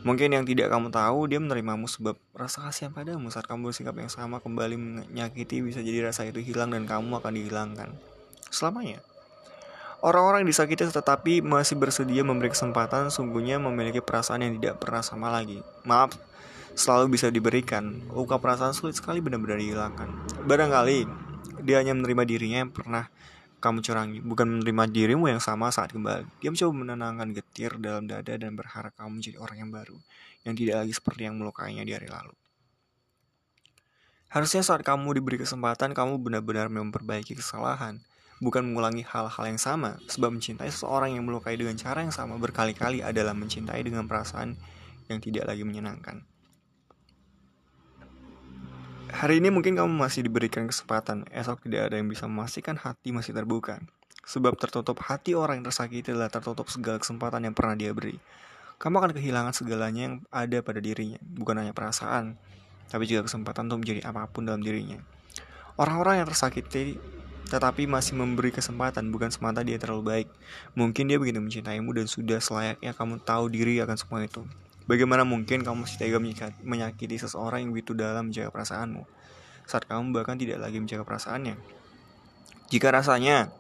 Mungkin yang tidak kamu tahu, dia menerimamu sebab rasa kasihan padamu saat kamu bersikap yang sama kembali menyakiti bisa jadi rasa itu hilang dan kamu akan dihilangkan. Selamanya. Orang-orang yang disakiti tetapi masih bersedia memberi kesempatan sungguhnya memiliki perasaan yang tidak pernah sama lagi. Maaf, selalu bisa diberikan. Luka perasaan sulit sekali benar-benar dihilangkan. Barangkali dia hanya menerima dirinya yang pernah kamu curangi, bukan menerima dirimu yang sama saat kembali. Dia mencoba menenangkan getir dalam dada dan berharap kamu menjadi orang yang baru, yang tidak lagi seperti yang melukainya di hari lalu. Harusnya saat kamu diberi kesempatan, kamu benar-benar memperbaiki kesalahan, bukan mengulangi hal-hal yang sama, sebab mencintai seseorang yang melukai dengan cara yang sama berkali-kali adalah mencintai dengan perasaan yang tidak lagi menyenangkan. Hari ini mungkin kamu masih diberikan kesempatan, esok tidak ada yang bisa memastikan hati masih terbuka. Sebab tertutup hati orang yang tersakiti adalah tertutup segala kesempatan yang pernah dia beri. Kamu akan kehilangan segalanya yang ada pada dirinya, bukan hanya perasaan, tapi juga kesempatan untuk menjadi apa pun dalam dirinya. Orang-orang yang tersakiti tetapi masih memberi kesempatan bukan semata dia terlalu baik. Mungkin dia begitu mencintaimu dan sudah selayaknya kamu tahu diri akan semua itu. Bagaimana mungkin kamu masih tega menyakiti seseorang yang begitu dalam menjaga perasaanmu saat kamu bahkan tidak lagi menjaga perasaannya? Jika rasanya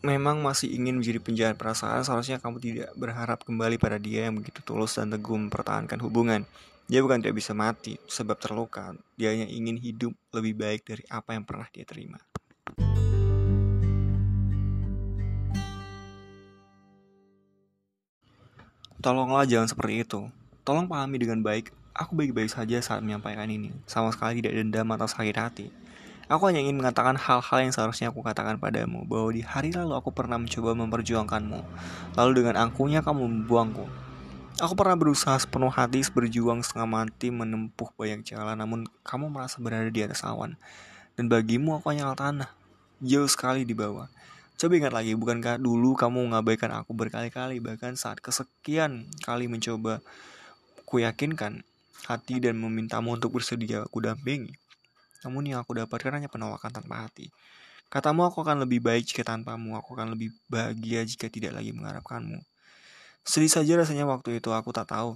memang masih ingin menjadi penjahat perasaan, seharusnya kamu tidak berharap kembali pada dia yang begitu tulus dan teguh mempertahankan hubungan. Dia bukan tidak bisa mati sebab terluka, dia hanya ingin hidup lebih baik dari apa yang pernah dia terima. Tolonglah jangan seperti itu. Tolong pahami dengan baik, aku baik-baik saja saat menyampaikan ini. Sama sekali tidak dendam atau sakit hati. Aku hanya ingin mengatakan hal-hal yang seharusnya aku katakan padamu, bahwa di hari lalu aku pernah mencoba memperjuangkanmu. Lalu dengan angkunya kamu membuangku. Aku pernah berusaha sepenuh hati berjuang setengah mati menempuh banyak jalan, namun kamu merasa berada di atas awan. Dan bagimu aku hanya tanah, jauh sekali di bawah. Coba ingat lagi, bukankah dulu kamu mengabaikan aku berkali-kali, bahkan saat kesekian kali mencoba kuyakinkan hati dan memintamu untuk bersedia aku dampingi. Namun yang aku dapatkan hanya penolakan tanpa hati. Katamu aku akan lebih baik jika tanpamu, aku akan lebih bahagia jika tidak lagi mengharapkanmu. Sedih saja rasanya waktu itu aku tak tahu.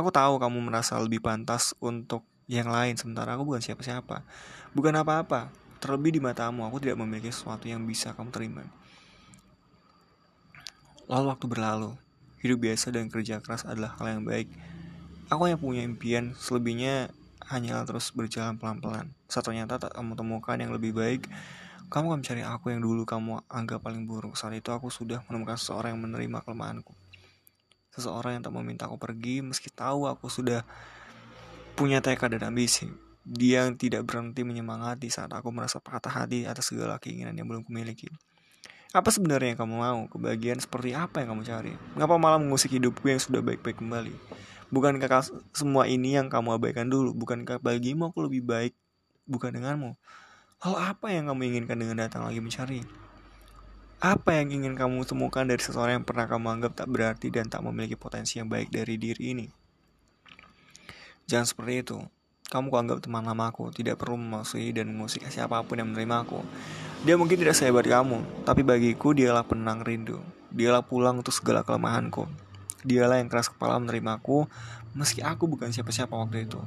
Aku tahu kamu merasa lebih pantas untuk yang lain, sementara aku bukan siapa-siapa. Bukan apa-apa, Terlebih di matamu, aku tidak memiliki sesuatu yang bisa kamu terima. Lalu waktu berlalu, Hidup biasa dan kerja keras adalah hal yang baik. Aku yang punya impian, selebihnya hanyalah terus berjalan pelan-pelan. Saat ternyata tak kamu temukan yang lebih baik, kamu akan mencari aku yang dulu kamu anggap paling buruk. Saat itu aku sudah menemukan seseorang yang menerima kelemahanku. Seseorang yang tak meminta aku pergi meski tahu aku sudah punya tekad dan ambisi. Dia yang tidak berhenti menyemangati saat aku merasa patah hati atas segala keinginan yang belum kumiliki. Apa sebenarnya yang kamu mau? Kebahagiaan seperti apa yang kamu cari? Mengapa malah mengusik hidupku yang sudah baik-baik kembali? Bukankah semua ini yang kamu abaikan dulu? Bukankah bagimu aku lebih baik bukan denganmu? Hal apa yang kamu inginkan dengan datang lagi mencari? Apa yang ingin kamu temukan dari seseorang yang pernah kamu anggap tak berarti dan tak memiliki potensi yang baik dari diri ini? Jangan seperti itu. Kamu kuanggap teman lama aku, tidak perlu memasuki dan mengusik siapa pun yang menerima aku. Dia mungkin tidak sehebat kamu, tapi bagiku dialah penang rindu. Dialah pulang untuk segala kelemahanku. Dialah yang keras kepala menerimaku, meski aku bukan siapa-siapa waktu itu.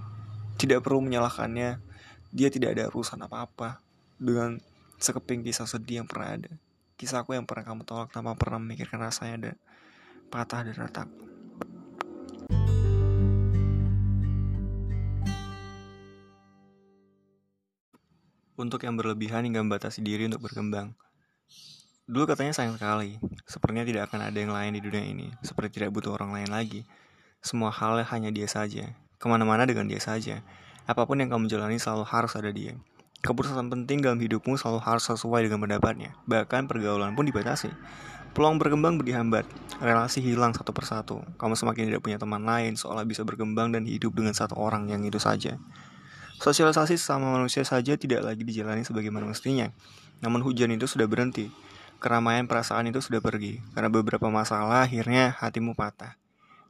Tidak perlu menyalahkannya, dia tidak ada urusan apa-apa dengan sekeping kisah sedih yang pernah ada. Kisahku yang pernah kamu tolak tanpa pernah memikirkan rasanya dan patah dan retak. Untuk yang berlebihan hingga membatasi diri untuk berkembang. Dulu katanya sayang sekali, sepertinya tidak akan ada yang lain di dunia ini, seperti tidak butuh orang lain lagi. Semua hal hanya dia saja, ke mana-mana dengan dia saja. Apa pun yang kamu jalani selalu harus ada dia. Keputusan penting dalam hidupmu selalu harus sesuai dengan pendapatnya, bahkan pergaulan pun dibatasi. Peluang berkembang berdihambat, relasi hilang satu persatu. Kamu semakin tidak punya teman lain, seolah bisa berkembang dan hidup dengan satu orang yang itu saja. Sosialisasi sama manusia saja tidak lagi dijalani sebagaimana mestinya. Namun hujan itu sudah berhenti. Keramaian perasaan itu sudah pergi. Karena beberapa masalah akhirnya hatimu patah.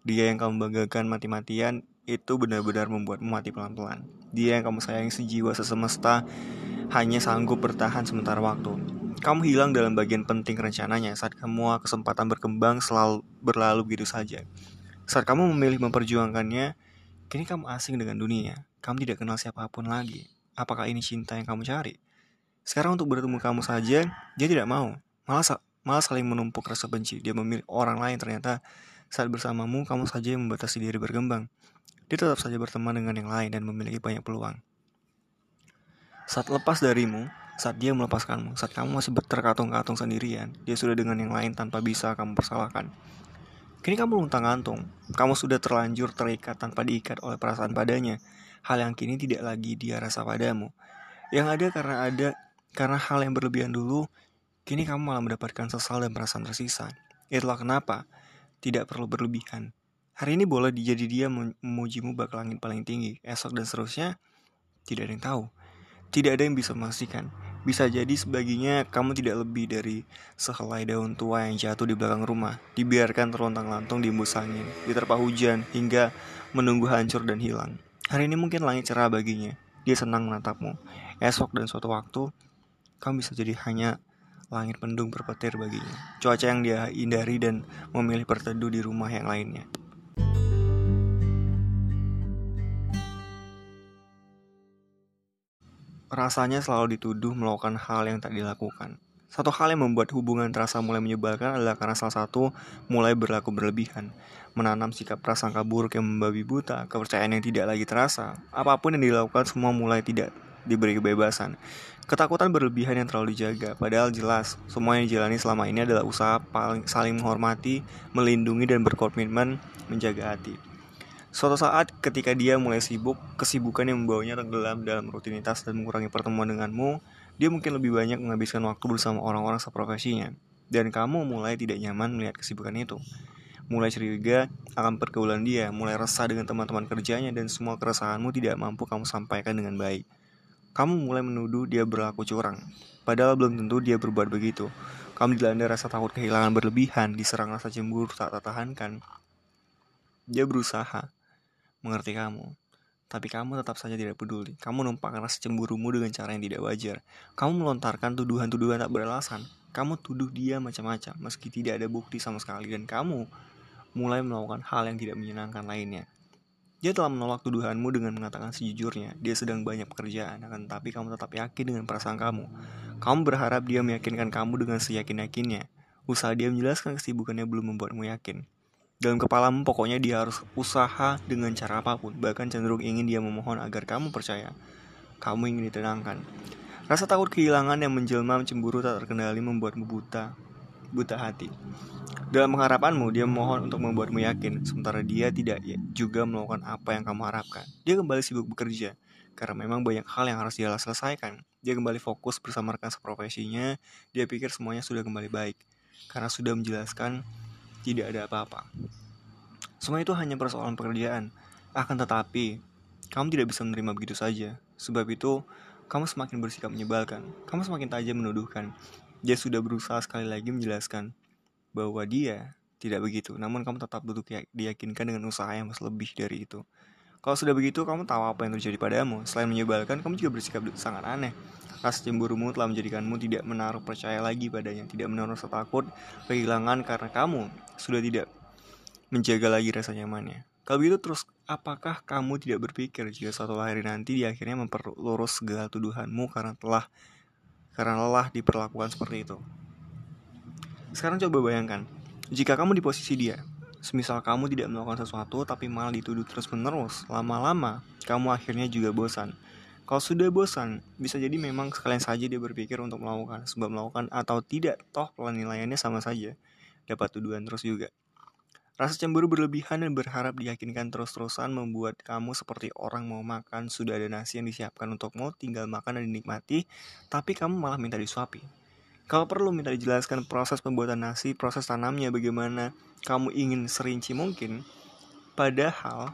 Dia yang kamu banggakan mati-matian itu benar-benar membuatmu mati pelan-pelan. Dia yang kamu sayangi sejiwa sesemesta hanya sanggup bertahan sementara waktu. Kamu hilang dalam bagian penting rencananya saat kamu kesempatan berkembang selalu berlalu begitu saja. Saat kamu memilih memperjuangkannya, kini kamu asing dengan dunia. Kamu tidak kenal siapa pun lagi. Apakah ini cinta yang kamu cari? Sekarang untuk bertemu kamu saja, dia tidak mau. Malah, malah saling menumpuk rasa benci. Dia memilih orang lain ternyata saat bersamamu, kamu saja yang membatasi diri berkembang. Dia tetap saja berteman dengan yang lain dan memiliki banyak peluang. Saat lepas darimu, saat dia melepaskanmu, saat kamu masih terkatung-katung sendirian, dia sudah dengan yang lain tanpa bisa kamu persalahkan. Kini kamu luntang gantung, kamu sudah terlanjur terikat tanpa diikat oleh perasaan padanya hal yang kini tidak lagi dia rasa padamu. Yang ada karena ada karena hal yang berlebihan dulu, kini kamu malah mendapatkan sesal dan perasaan tersisa. Itulah kenapa tidak perlu berlebihan. Hari ini boleh dijadi dia memujimu bak langit paling tinggi, esok dan seterusnya tidak ada yang tahu. Tidak ada yang bisa memastikan. Bisa jadi sebaginya kamu tidak lebih dari sehelai daun tua yang jatuh di belakang rumah, dibiarkan terlontang-lantung di embus angin, diterpa hujan, hingga menunggu hancur dan hilang. Hari ini mungkin langit cerah baginya. Dia senang menatapmu. Esok dan suatu waktu, kamu bisa jadi hanya langit pendung berpetir baginya. Cuaca yang dia hindari dan memilih berteduh di rumah yang lainnya. Rasanya selalu dituduh melakukan hal yang tak dilakukan. Satu hal yang membuat hubungan terasa mulai menyebalkan adalah karena salah satu mulai berlaku berlebihan menanam sikap prasangka buruk yang membabi buta, kepercayaan yang tidak lagi terasa. Apa pun yang dilakukan semua mulai tidak diberi kebebasan. Ketakutan berlebihan yang terlalu dijaga, padahal jelas semua yang dijalani selama ini adalah usaha paling saling menghormati, melindungi dan berkomitmen menjaga hati. Suatu saat ketika dia mulai sibuk, kesibukan yang membawanya tenggelam dalam rutinitas dan mengurangi pertemuan denganmu, dia mungkin lebih banyak menghabiskan waktu bersama orang-orang seprofesinya. Dan kamu mulai tidak nyaman melihat kesibukan itu mulai curiga akan pergaulan dia, mulai resah dengan teman-teman kerjanya, dan semua keresahanmu tidak mampu kamu sampaikan dengan baik. Kamu mulai menuduh dia berlaku curang, padahal belum tentu dia berbuat begitu. Kamu dilanda rasa takut kehilangan berlebihan, diserang rasa cemburu tak tertahankan. Dia berusaha mengerti kamu, tapi kamu tetap saja tidak peduli. Kamu numpahkan rasa cemburumu dengan cara yang tidak wajar. Kamu melontarkan tuduhan-tuduhan tak beralasan. Kamu tuduh dia macam-macam, meski tidak ada bukti sama sekali, dan kamu mulai melakukan hal yang tidak menyenangkan lainnya. Dia telah menolak tuduhanmu dengan mengatakan sejujurnya, dia sedang banyak pekerjaan, akan tetapi kamu tetap yakin dengan perasaan kamu. Kamu berharap dia meyakinkan kamu dengan seyakin-yakinnya. Usaha dia menjelaskan kesibukannya belum membuatmu yakin. Dalam kepalamu pokoknya dia harus usaha dengan cara apa pun, bahkan cenderung ingin dia memohon agar kamu percaya. Kamu ingin ditenangkan. Rasa takut kehilangan yang menjelma cemburu tak terkendali membuatmu buta, buta hati. Dalam pengharapanmu, dia memohon untuk membuatmu yakin, sementara dia tidak juga melakukan apa yang kamu harapkan. Dia kembali sibuk bekerja, karena memang banyak hal yang harus dia selesaikan. Dia kembali fokus bersama rekan seprofesinya, dia pikir semuanya sudah kembali baik, karena sudah menjelaskan tidak ada apa-apa. Semua itu hanya persoalan pekerjaan. Akan tetapi, kamu tidak bisa menerima begitu saja. Sebab itu, kamu semakin bersikap menyebalkan. Kamu semakin tajam menuduhkan. Dia sudah berusaha sekali lagi menjelaskan bahwa dia tidak begitu. Namun kamu tetap duduk diyakinkan dengan usaha yang masih lebih dari itu. Kalau sudah begitu, kamu tahu apa yang terjadi padamu. Selain menyebalkan, kamu juga bersikap sangat aneh. Rasa cemburumu telah menjadikanmu tidak menaruh percaya lagi padanya, tidak menaruh rasa takut kehilangan karena kamu sudah tidak menjaga lagi rasa nyamannya. Kalau begitu terus, apakah kamu tidak berpikir jika suatu hari nanti dia akhirnya memperlurus segala tuduhanmu karena telah karena lelah diperlakukan seperti itu? Sekarang coba bayangkan, jika kamu di posisi dia, semisal kamu tidak melakukan sesuatu tapi malah dituduh terus-menerus, lama-lama kamu akhirnya juga bosan. Kalau sudah bosan, bisa jadi memang sekalian saja dia berpikir untuk melakukan, sebab melakukan atau tidak, toh penilaiannya sama saja. Dapat tuduhan terus juga. Rasa cemburu berlebihan dan berharap diyakinkan terus-terusan membuat kamu seperti orang mau makan, sudah ada nasi yang disiapkan untukmu, tinggal makan dan dinikmati, tapi kamu malah minta disuapi. Kalau perlu minta dijelaskan proses pembuatan nasi, proses tanamnya bagaimana, kamu ingin serinci mungkin, padahal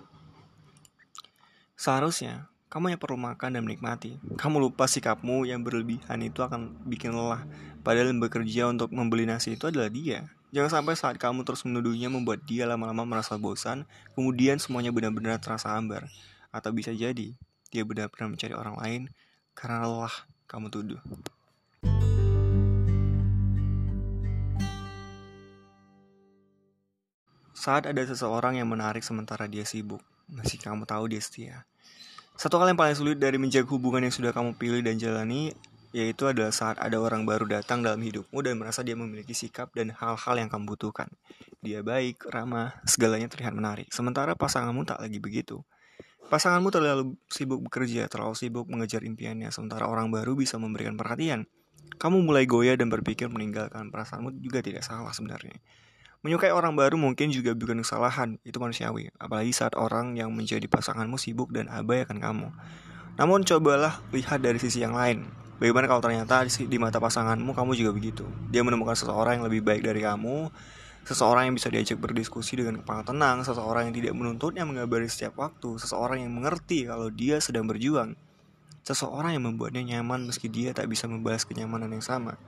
seharusnya kamu yang perlu makan dan menikmati. Kamu lupa sikapmu yang berlebihan itu akan bikin lelah. Padahal yang bekerja untuk membeli nasi itu adalah dia. Jangan sampai saat kamu terus menuduhnya membuat dia lama-lama merasa bosan, kemudian semuanya benar-benar terasa hambar. Atau bisa jadi, dia benar-benar mencari orang lain karena lelah kamu tuduh. Saat ada seseorang yang menarik sementara dia sibuk, masih kamu tahu dia setia. Satu hal yang paling sulit dari menjaga hubungan yang sudah kamu pilih dan jalani yaitu adalah saat ada orang baru datang dalam hidupmu dan merasa dia memiliki sikap dan hal-hal yang kamu butuhkan. Dia baik, ramah, segalanya terlihat menarik. Sementara pasanganmu tak lagi begitu. Pasanganmu terlalu sibuk bekerja, terlalu sibuk mengejar impiannya, sementara orang baru bisa memberikan perhatian. Kamu mulai goyah dan berpikir meninggalkan perasaanmu juga tidak salah sebenarnya. Menyukai orang baru mungkin juga bukan kesalahan, itu manusiawi. Apalagi saat orang yang menjadi pasanganmu sibuk dan abai akan kamu. Namun cobalah lihat dari sisi yang lain. Bagaimana kalau ternyata di mata pasanganmu kamu juga begitu? Dia menemukan seseorang yang lebih baik dari kamu, seseorang yang bisa diajak berdiskusi dengan kepala tenang, seseorang yang tidak menuntutnya mengabari setiap waktu, seseorang yang mengerti kalau dia sedang berjuang, seseorang yang membuatnya nyaman meski dia tak bisa membalas kenyamanan yang sama.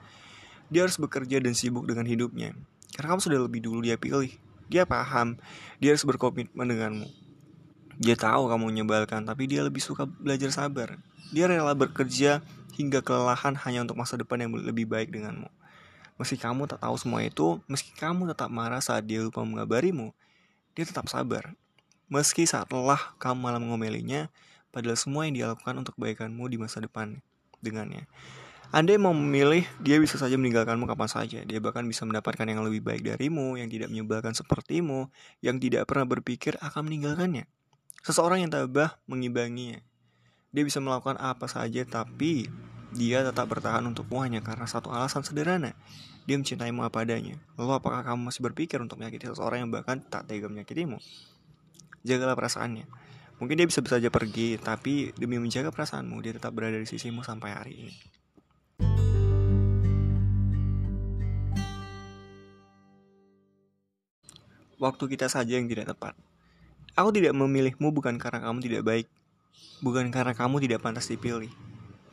Dia harus bekerja dan sibuk dengan hidupnya. Karena kamu sudah lebih dulu dia pilih. Dia paham, dia harus berkomitmen denganmu. Dia tahu kamu menyebalkan, tapi dia lebih suka belajar sabar. Dia rela bekerja hingga kelelahan hanya untuk masa depan yang lebih baik denganmu. Meski kamu tak tahu semua itu, meski kamu tetap marah saat dia lupa mengabarimu, dia tetap sabar. Meski saat lelah kamu malah mengomelinya, padahal semua yang dia lakukan untuk kebaikanmu di masa depan dengannya. Anda mau memilih, dia bisa saja meninggalkanmu kapan saja. Dia bahkan bisa mendapatkan yang lebih baik darimu, yang tidak menyebalkan sepertimu, yang tidak pernah berpikir akan meninggalkannya. Seseorang yang tabah mengimbanginya. Dia bisa melakukan apa saja, tapi dia tetap bertahan untukmu hanya karena satu alasan sederhana. Dia mencintaimu apa adanya. Lalu apakah kamu masih berpikir untuk menyakiti seseorang yang bahkan tak tega menyakitimu? Jagalah perasaannya. Mungkin dia bisa saja pergi, tapi demi menjaga perasaanmu, dia tetap berada di sisimu sampai hari ini. Waktu kita saja yang tidak tepat. Aku tidak memilihmu bukan karena kamu tidak baik, bukan karena kamu tidak pantas dipilih.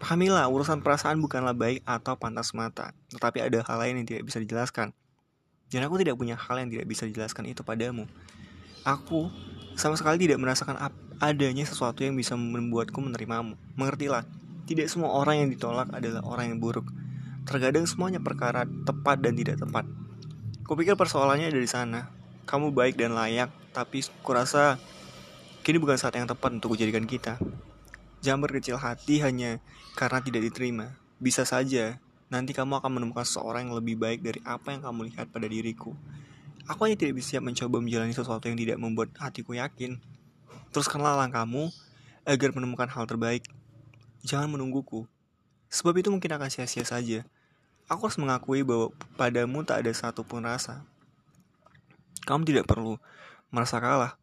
Pahamilah, urusan perasaan bukanlah baik atau pantas mata, tetapi ada hal lain yang tidak bisa dijelaskan. Dan aku tidak punya hal yang tidak bisa dijelaskan itu padamu. Aku sama sekali tidak merasakan adanya sesuatu yang bisa membuatku menerimamu. Mengertilah, tidak semua orang yang ditolak adalah orang yang buruk. Terkadang semuanya perkara tepat dan tidak tepat. Kupikir persoalannya ada di sana, kamu baik dan layak, tapi kurasa kini bukan saat yang tepat untuk kujadikan kita. Jangan berkecil hati hanya karena tidak diterima. Bisa saja nanti kamu akan menemukan seseorang yang lebih baik dari apa yang kamu lihat pada diriku. Aku hanya tidak bisa mencoba menjalani sesuatu yang tidak membuat hatiku yakin. Teruskanlah langkahmu agar menemukan hal terbaik. Jangan menungguku. Sebab itu mungkin akan sia-sia saja. Aku harus mengakui bahwa padamu tak ada satupun rasa. Kamu tidak perlu merasa kalah.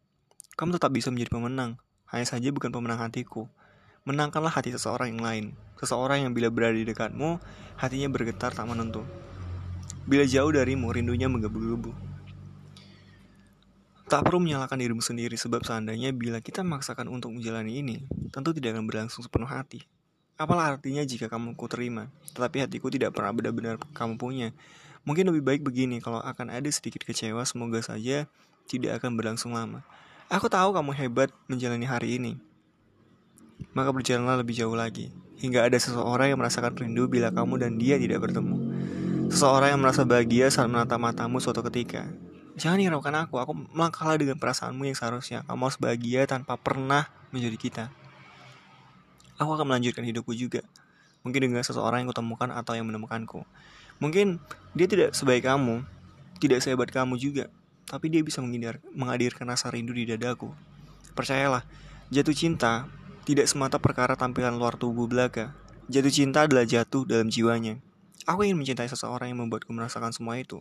Kamu tetap bisa menjadi pemenang. Hanya saja bukan pemenang hatiku. Menangkanlah hati seseorang yang lain. Seseorang yang bila berada di dekatmu, hatinya bergetar tak menentu. Bila jauh darimu, rindunya menggebu-gebu. Tak perlu menyalahkan dirimu sendiri sebab seandainya bila kita memaksakan untuk menjalani ini, tentu tidak akan berlangsung sepenuh hati. Apalah artinya jika kamu ku terima, tetapi hatiku tidak pernah benar-benar kamu punya. Mungkin lebih baik begini kalau akan ada sedikit kecewa, semoga saja tidak akan berlangsung lama. Aku tahu kamu hebat menjalani hari ini. Maka berjalanlah lebih jauh lagi, hingga ada seseorang yang merasakan rindu bila kamu dan dia tidak bertemu. Seseorang yang merasa bahagia saat menatap matamu suatu ketika, Jangan hiraukan aku, aku melangkahlah dengan perasaanmu yang seharusnya. Kamu harus bahagia tanpa pernah menjadi kita. Aku akan melanjutkan hidupku juga. Mungkin dengan seseorang yang kutemukan atau yang menemukanku. Mungkin dia tidak sebaik kamu Tidak sehebat kamu juga Tapi dia bisa menghindar, menghadirkan rasa rindu di dadaku Percayalah, jatuh cinta tidak semata perkara tampilan luar tubuh belaka Jatuh cinta adalah jatuh dalam jiwanya Aku ingin mencintai seseorang yang membuatku merasakan semua itu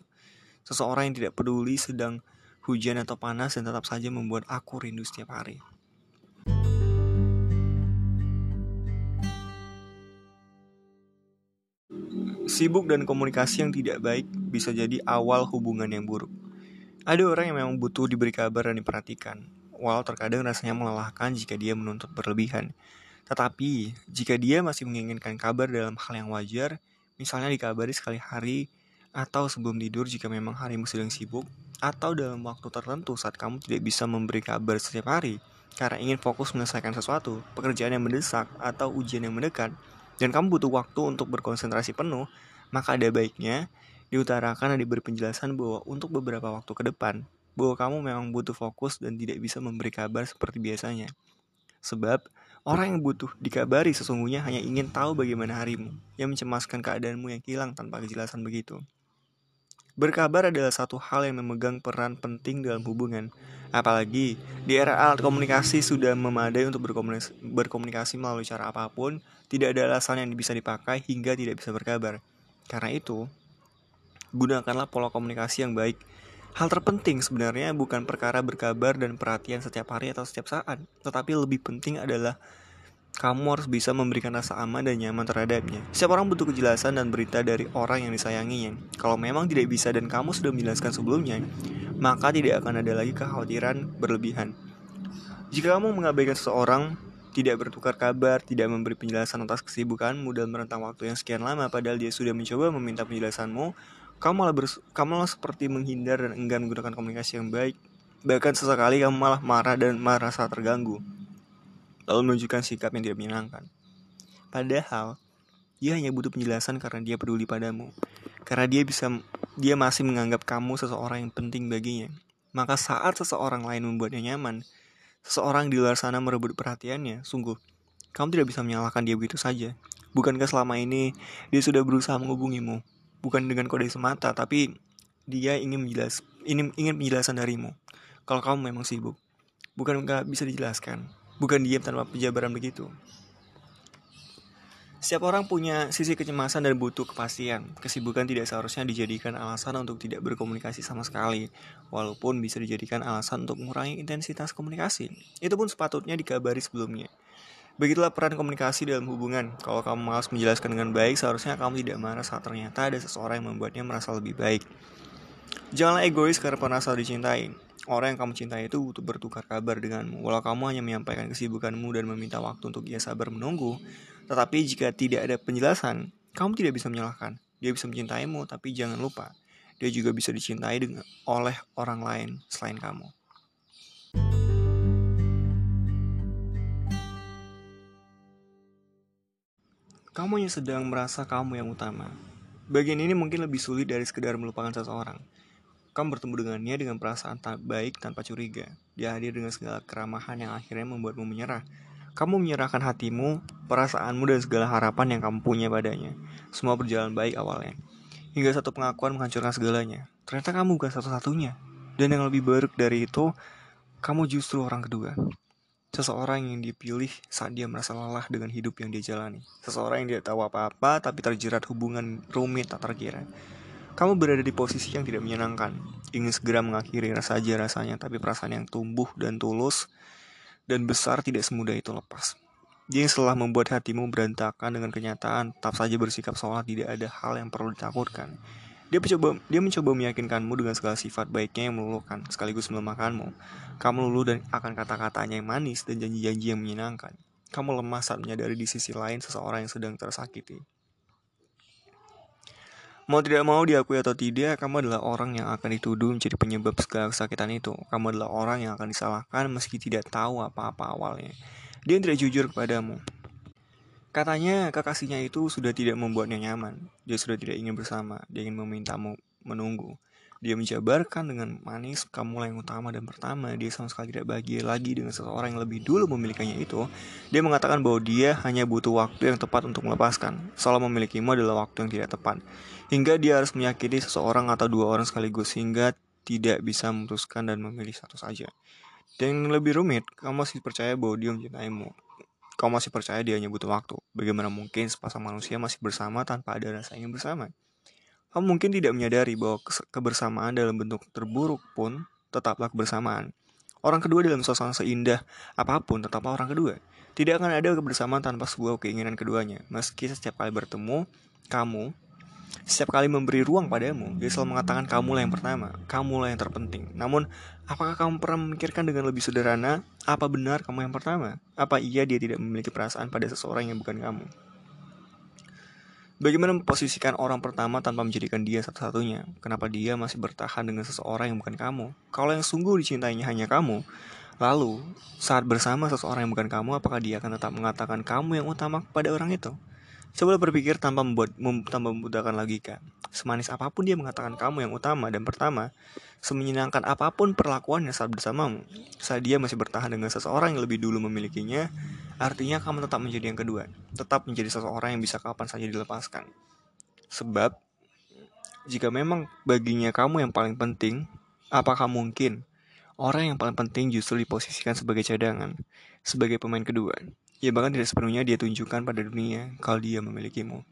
Seseorang yang tidak peduli sedang hujan atau panas dan tetap saja membuat aku rindu setiap hari. Sibuk dan komunikasi yang tidak baik bisa jadi awal hubungan yang buruk. Ada orang yang memang butuh diberi kabar dan diperhatikan, walau terkadang rasanya melelahkan jika dia menuntut berlebihan. Tetapi, jika dia masih menginginkan kabar dalam hal yang wajar, misalnya dikabari sekali hari atau sebelum tidur jika memang harimu sedang sibuk, atau dalam waktu tertentu saat kamu tidak bisa memberi kabar setiap hari karena ingin fokus menyelesaikan sesuatu, pekerjaan yang mendesak, atau ujian yang mendekat, dan kamu butuh waktu untuk berkonsentrasi penuh, maka ada baiknya diutarakan dan diberi penjelasan bahwa untuk beberapa waktu ke depan, bahwa kamu memang butuh fokus dan tidak bisa memberi kabar seperti biasanya. Sebab, orang yang butuh dikabari sesungguhnya hanya ingin tahu bagaimana harimu, yang mencemaskan keadaanmu yang hilang tanpa kejelasan begitu. Berkabar adalah satu hal yang memegang peran penting dalam hubungan. Apalagi di era alat komunikasi sudah memadai untuk berkomunikasi, berkomunikasi melalui cara apa pun, tidak ada alasan yang bisa dipakai hingga tidak bisa berkabar. Karena itu, gunakanlah pola komunikasi yang baik. Hal terpenting sebenarnya bukan perkara berkabar dan perhatian setiap hari atau setiap saat, tetapi lebih penting adalah kamu harus bisa memberikan rasa aman dan nyaman terhadapnya. Setiap orang butuh kejelasan dan berita dari orang yang disayanginya. Kalau memang tidak bisa dan kamu sudah menjelaskan sebelumnya, maka tidak akan ada lagi kekhawatiran berlebihan. Jika kamu mengabaikan seseorang, tidak bertukar kabar, tidak memberi penjelasan atas kesibukanmu dan merentang waktu yang sekian lama padahal dia sudah mencoba meminta penjelasanmu, kamu malah, kamu malah seperti menghindar dan enggan menggunakan komunikasi yang baik. Bahkan sesekali kamu malah marah dan merasa terganggu lalu menunjukkan sikap yang tidak menyenangkan. Padahal, dia hanya butuh penjelasan karena dia peduli padamu. Karena dia bisa dia masih menganggap kamu seseorang yang penting baginya. Maka saat seseorang lain membuatnya nyaman, seseorang di luar sana merebut perhatiannya, sungguh, kamu tidak bisa menyalahkan dia begitu saja. Bukankah selama ini dia sudah berusaha menghubungimu? Bukan dengan kode semata, tapi dia ingin menjelas, ingin, ingin penjelasan darimu. Kalau kamu memang sibuk, bukankah bisa dijelaskan? bukan diam tanpa penjabaran begitu. Setiap orang punya sisi kecemasan dan butuh kepastian. Kesibukan tidak seharusnya dijadikan alasan untuk tidak berkomunikasi sama sekali, walaupun bisa dijadikan alasan untuk mengurangi intensitas komunikasi. Itu pun sepatutnya dikabari sebelumnya. Begitulah peran komunikasi dalam hubungan. Kalau kamu malas menjelaskan dengan baik, seharusnya kamu tidak marah saat ternyata ada seseorang yang membuatnya merasa lebih baik. Janganlah egois karena merasa dicintai. Orang yang kamu cintai itu butuh bertukar kabar denganmu. Walau kamu hanya menyampaikan kesibukanmu dan meminta waktu untuk ia sabar menunggu, tetapi jika tidak ada penjelasan, kamu tidak bisa menyalahkan. Dia bisa mencintaimu, tapi jangan lupa, dia juga bisa dicintai dengan oleh orang lain selain kamu. Kamu yang sedang merasa kamu yang utama. Bagian ini mungkin lebih sulit dari sekedar melupakan seseorang. Kamu bertemu dengannya dengan perasaan tak baik tanpa curiga. Dia hadir dengan segala keramahan yang akhirnya membuatmu menyerah. Kamu menyerahkan hatimu, perasaanmu, dan segala harapan yang kamu punya padanya. Semua berjalan baik awalnya. Hingga satu pengakuan menghancurkan segalanya. Ternyata kamu bukan satu-satunya. Dan yang lebih buruk dari itu, kamu justru orang kedua. Seseorang yang dipilih saat dia merasa lelah dengan hidup yang dia jalani. Seseorang yang tidak tahu apa-apa tapi terjerat hubungan rumit tak terkira. Kamu berada di posisi yang tidak menyenangkan, ingin segera mengakhiri rasa aja rasanya, tapi perasaan yang tumbuh dan tulus dan besar tidak semudah itu lepas. Dia yang setelah membuat hatimu berantakan dengan kenyataan, tetap saja bersikap seolah tidak ada hal yang perlu ditakutkan. Dia mencoba, dia mencoba meyakinkanmu dengan segala sifat baiknya yang meluluhkan, sekaligus melemahkanmu. Kamu luluh dan akan kata-katanya yang manis dan janji-janji yang menyenangkan. Kamu lemah saat menyadari di sisi lain seseorang yang sedang tersakiti. Mau tidak mau diakui atau tidak, kamu adalah orang yang akan dituduh menjadi penyebab segala kesakitan itu. Kamu adalah orang yang akan disalahkan meski tidak tahu apa-apa awalnya. Dia tidak jujur kepadamu. Katanya kekasihnya itu sudah tidak membuatnya nyaman. Dia sudah tidak ingin bersama. Dia ingin memintamu menunggu. Dia menjabarkan dengan manis kamu yang utama dan pertama. Dia sama sekali tidak bahagia lagi dengan seseorang yang lebih dulu memilikinya itu. Dia mengatakan bahwa dia hanya butuh waktu yang tepat untuk melepaskan. Soal memilikimu adalah waktu yang tidak tepat hingga dia harus menyakiti seseorang atau dua orang sekaligus hingga tidak bisa memutuskan dan memilih satu saja. Dan yang lebih rumit, kamu masih percaya bahwa dia mencintaimu. Kamu masih percaya dia hanya butuh waktu. Bagaimana mungkin sepasang manusia masih bersama tanpa ada rasa ingin bersama? Kamu mungkin tidak menyadari bahwa kebersamaan dalam bentuk terburuk pun tetaplah kebersamaan. Orang kedua dalam suasana seindah apa pun tetaplah orang kedua. Tidak akan ada kebersamaan tanpa sebuah keinginan keduanya. Meski setiap kali bertemu, kamu setiap kali memberi ruang padamu, dia selalu mengatakan kamulah yang pertama, kamulah yang terpenting. Namun, apakah kamu pernah memikirkan dengan lebih sederhana, apa benar kamu yang pertama? Apa iya dia tidak memiliki perasaan pada seseorang yang bukan kamu? Bagaimana memposisikan orang pertama tanpa menjadikan dia satu-satunya? Kenapa dia masih bertahan dengan seseorang yang bukan kamu? Kalau yang sungguh dicintainya hanya kamu, lalu saat bersama seseorang yang bukan kamu, apakah dia akan tetap mengatakan kamu yang utama kepada orang itu? Coba berpikir tanpa membuat mem, tanpa memudahkan logika. Semanis apa pun dia mengatakan kamu yang utama dan pertama, semenyenangkan apa pun perlakuannya saat bersamamu, saat dia masih bertahan dengan seseorang yang lebih dulu memilikinya, artinya kamu tetap menjadi yang kedua, tetap menjadi seseorang yang bisa kapan saja dilepaskan. Sebab, jika memang baginya kamu yang paling penting, apakah mungkin orang yang paling penting justru diposisikan sebagai cadangan, sebagai pemain kedua? Ya bahkan tidak sepenuhnya dia tunjukkan pada dunia kalau dia memilikimu.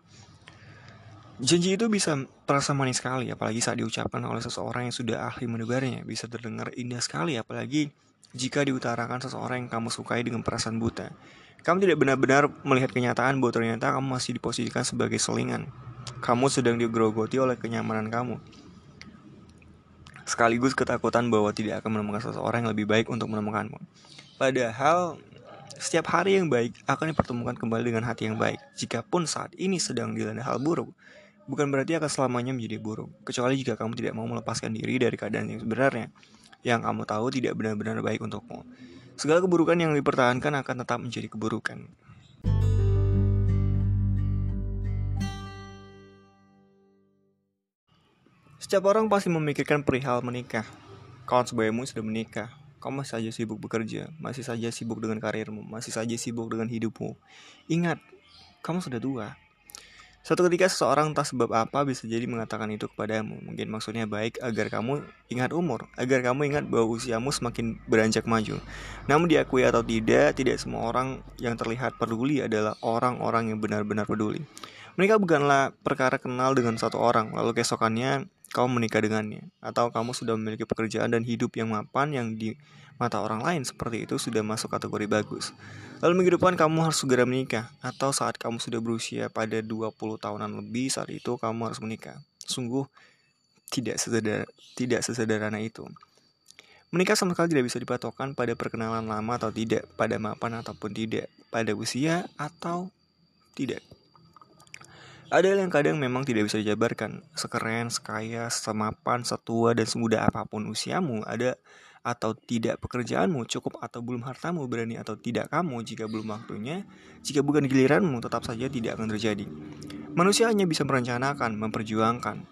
Janji itu bisa terasa manis sekali, apalagi saat diucapkan oleh seseorang yang sudah ahli menegarnya. Bisa terdengar indah sekali, apalagi jika diutarakan seseorang yang kamu sukai dengan perasaan buta. Kamu tidak benar-benar melihat kenyataan bahwa ternyata kamu masih diposisikan sebagai selingan. Kamu sedang digerogoti oleh kenyamanan kamu. Sekaligus ketakutan bahwa tidak akan menemukan seseorang yang lebih baik untuk menemukanmu. Padahal setiap hari yang baik akan dipertemukan kembali dengan hati yang baik. Jikapun saat ini sedang dilanda hal buruk, bukan berarti akan selamanya menjadi buruk. Kecuali jika kamu tidak mau melepaskan diri dari keadaan yang sebenarnya, yang kamu tahu tidak benar-benar baik untukmu. Segala keburukan yang dipertahankan akan tetap menjadi keburukan. Setiap orang pasti memikirkan perihal menikah. Kawan sebayamu sudah menikah, kamu masih saja sibuk bekerja, masih saja sibuk dengan karirmu, masih saja sibuk dengan hidupmu. Ingat, kamu sudah tua. Suatu ketika seseorang entah sebab apa bisa jadi mengatakan itu kepadamu. Mungkin maksudnya baik agar kamu ingat umur, agar kamu ingat bahwa usiamu semakin beranjak maju. Namun diakui atau tidak, tidak semua orang yang terlihat peduli adalah orang-orang yang benar-benar peduli. Mereka bukanlah perkara kenal dengan satu orang, lalu keesokannya kamu menikah dengannya, atau kamu sudah memiliki pekerjaan dan hidup yang mapan yang di mata orang lain seperti itu sudah masuk kategori bagus. Lalu minggu depan kamu harus segera menikah, atau saat kamu sudah berusia pada 20 tahunan lebih saat itu kamu harus menikah. Sungguh tidak sesederhana, tidak sesederhana itu. Menikah sama sekali tidak bisa dipatokkan pada perkenalan lama atau tidak, pada mapan ataupun tidak, pada usia atau tidak. Ada yang kadang memang tidak bisa dijabarkan. Sekeren, sekaya, semapan, setua, dan semudah apa pun usiamu, ada atau tidak pekerjaanmu, cukup atau belum hartamu, berani atau tidak kamu, jika belum waktunya, jika bukan giliranmu, tetap saja tidak akan terjadi. Manusia hanya bisa merencanakan, memperjuangkan.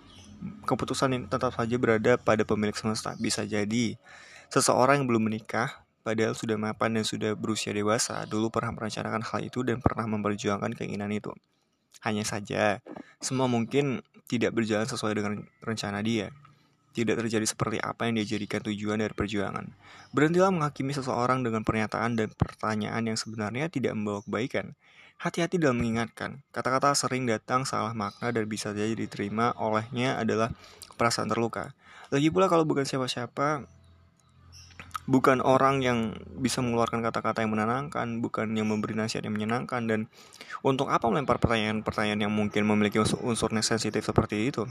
Keputusan yang tetap saja berada pada pemilik semesta. Bisa jadi, seseorang yang belum menikah, padahal sudah mapan dan sudah berusia dewasa, dulu pernah merencanakan hal itu dan pernah memperjuangkan keinginan itu. Hanya saja, semua mungkin tidak berjalan sesuai dengan rencana dia. tidak terjadi seperti apa yang dia jadikan tujuan dari perjuangan. Berhentilah menghakimi seseorang dengan pernyataan dan pertanyaan yang sebenarnya tidak membawa kebaikan. Hati-hati dalam mengingatkan, kata-kata sering datang salah makna dan bisa saja diterima olehnya adalah perasaan terluka. Lagi pula kalau bukan siapa-siapa, bukan orang yang bisa mengeluarkan kata-kata yang menenangkan, bukan yang memberi nasihat yang menyenangkan, dan untuk apa melempar pertanyaan-pertanyaan yang mungkin memiliki unsur sensitif seperti itu?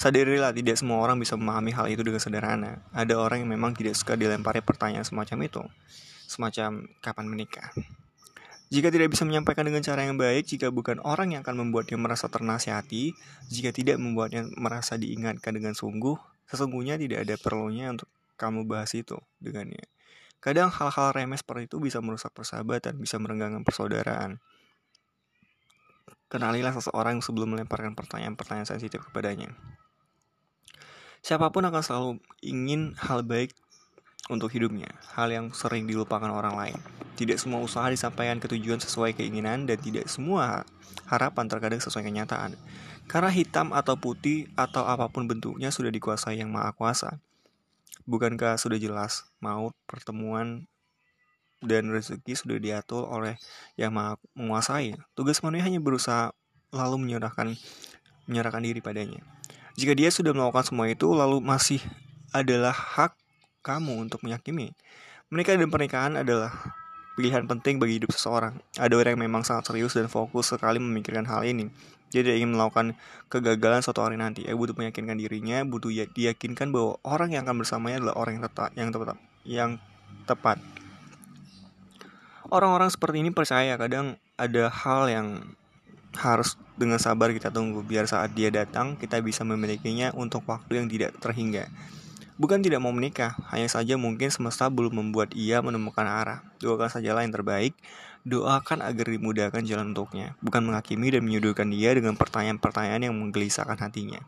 Sadarilah tidak semua orang bisa memahami hal itu dengan sederhana. Ada orang yang memang tidak suka dilempari pertanyaan semacam itu. Semacam kapan menikah. Jika tidak bisa menyampaikan dengan cara yang baik, jika bukan orang yang akan membuatnya merasa ternasihati, jika tidak membuatnya merasa diingatkan dengan sungguh, sesungguhnya tidak ada perlunya untuk kamu bahas itu dengannya. Kadang hal-hal remeh seperti itu bisa merusak persahabatan, bisa merenggangkan persaudaraan. Kenalilah seseorang sebelum melemparkan pertanyaan-pertanyaan sensitif kepadanya. Siapa pun akan selalu ingin hal baik untuk hidupnya, hal yang sering dilupakan orang lain. Tidak semua usaha disampaikan ke tujuan sesuai keinginan dan tidak semua harapan terkadang sesuai kenyataan. Karena hitam atau putih atau apa pun bentuknya sudah dikuasai yang maha kuasa. Bukankah sudah jelas maut, pertemuan, dan rezeki sudah diatur oleh yang maha menguasai. Tugas manusia hanya berusaha lalu menyerahkan menyerahkan diri padanya. Jika dia sudah melakukan semua itu lalu masih adalah hak kamu untuk meyakini. Menikah dan pernikahan adalah pilihan penting bagi hidup seseorang. Ada orang yang memang sangat serius dan fokus sekali memikirkan hal ini. Dia tidak ingin melakukan kegagalan suatu hari nanti. Dia butuh meyakinkan dirinya, butuh ya, diyakinkan bahwa orang yang akan bersamanya adalah orang yang tepat, yang tepat, yang tepat. Orang-orang seperti ini percaya kadang ada hal yang harus dengan sabar kita tunggu biar saat dia datang kita bisa memilikinya untuk waktu yang tidak terhingga. Bukan tidak mau menikah, hanya saja mungkin semesta belum membuat ia menemukan arah. Doakan sajalah yang terbaik, doakan agar dimudahkan jalan untuknya, bukan menghakimi dan menyudutkan dia dengan pertanyaan-pertanyaan yang menggelisahkan hatinya.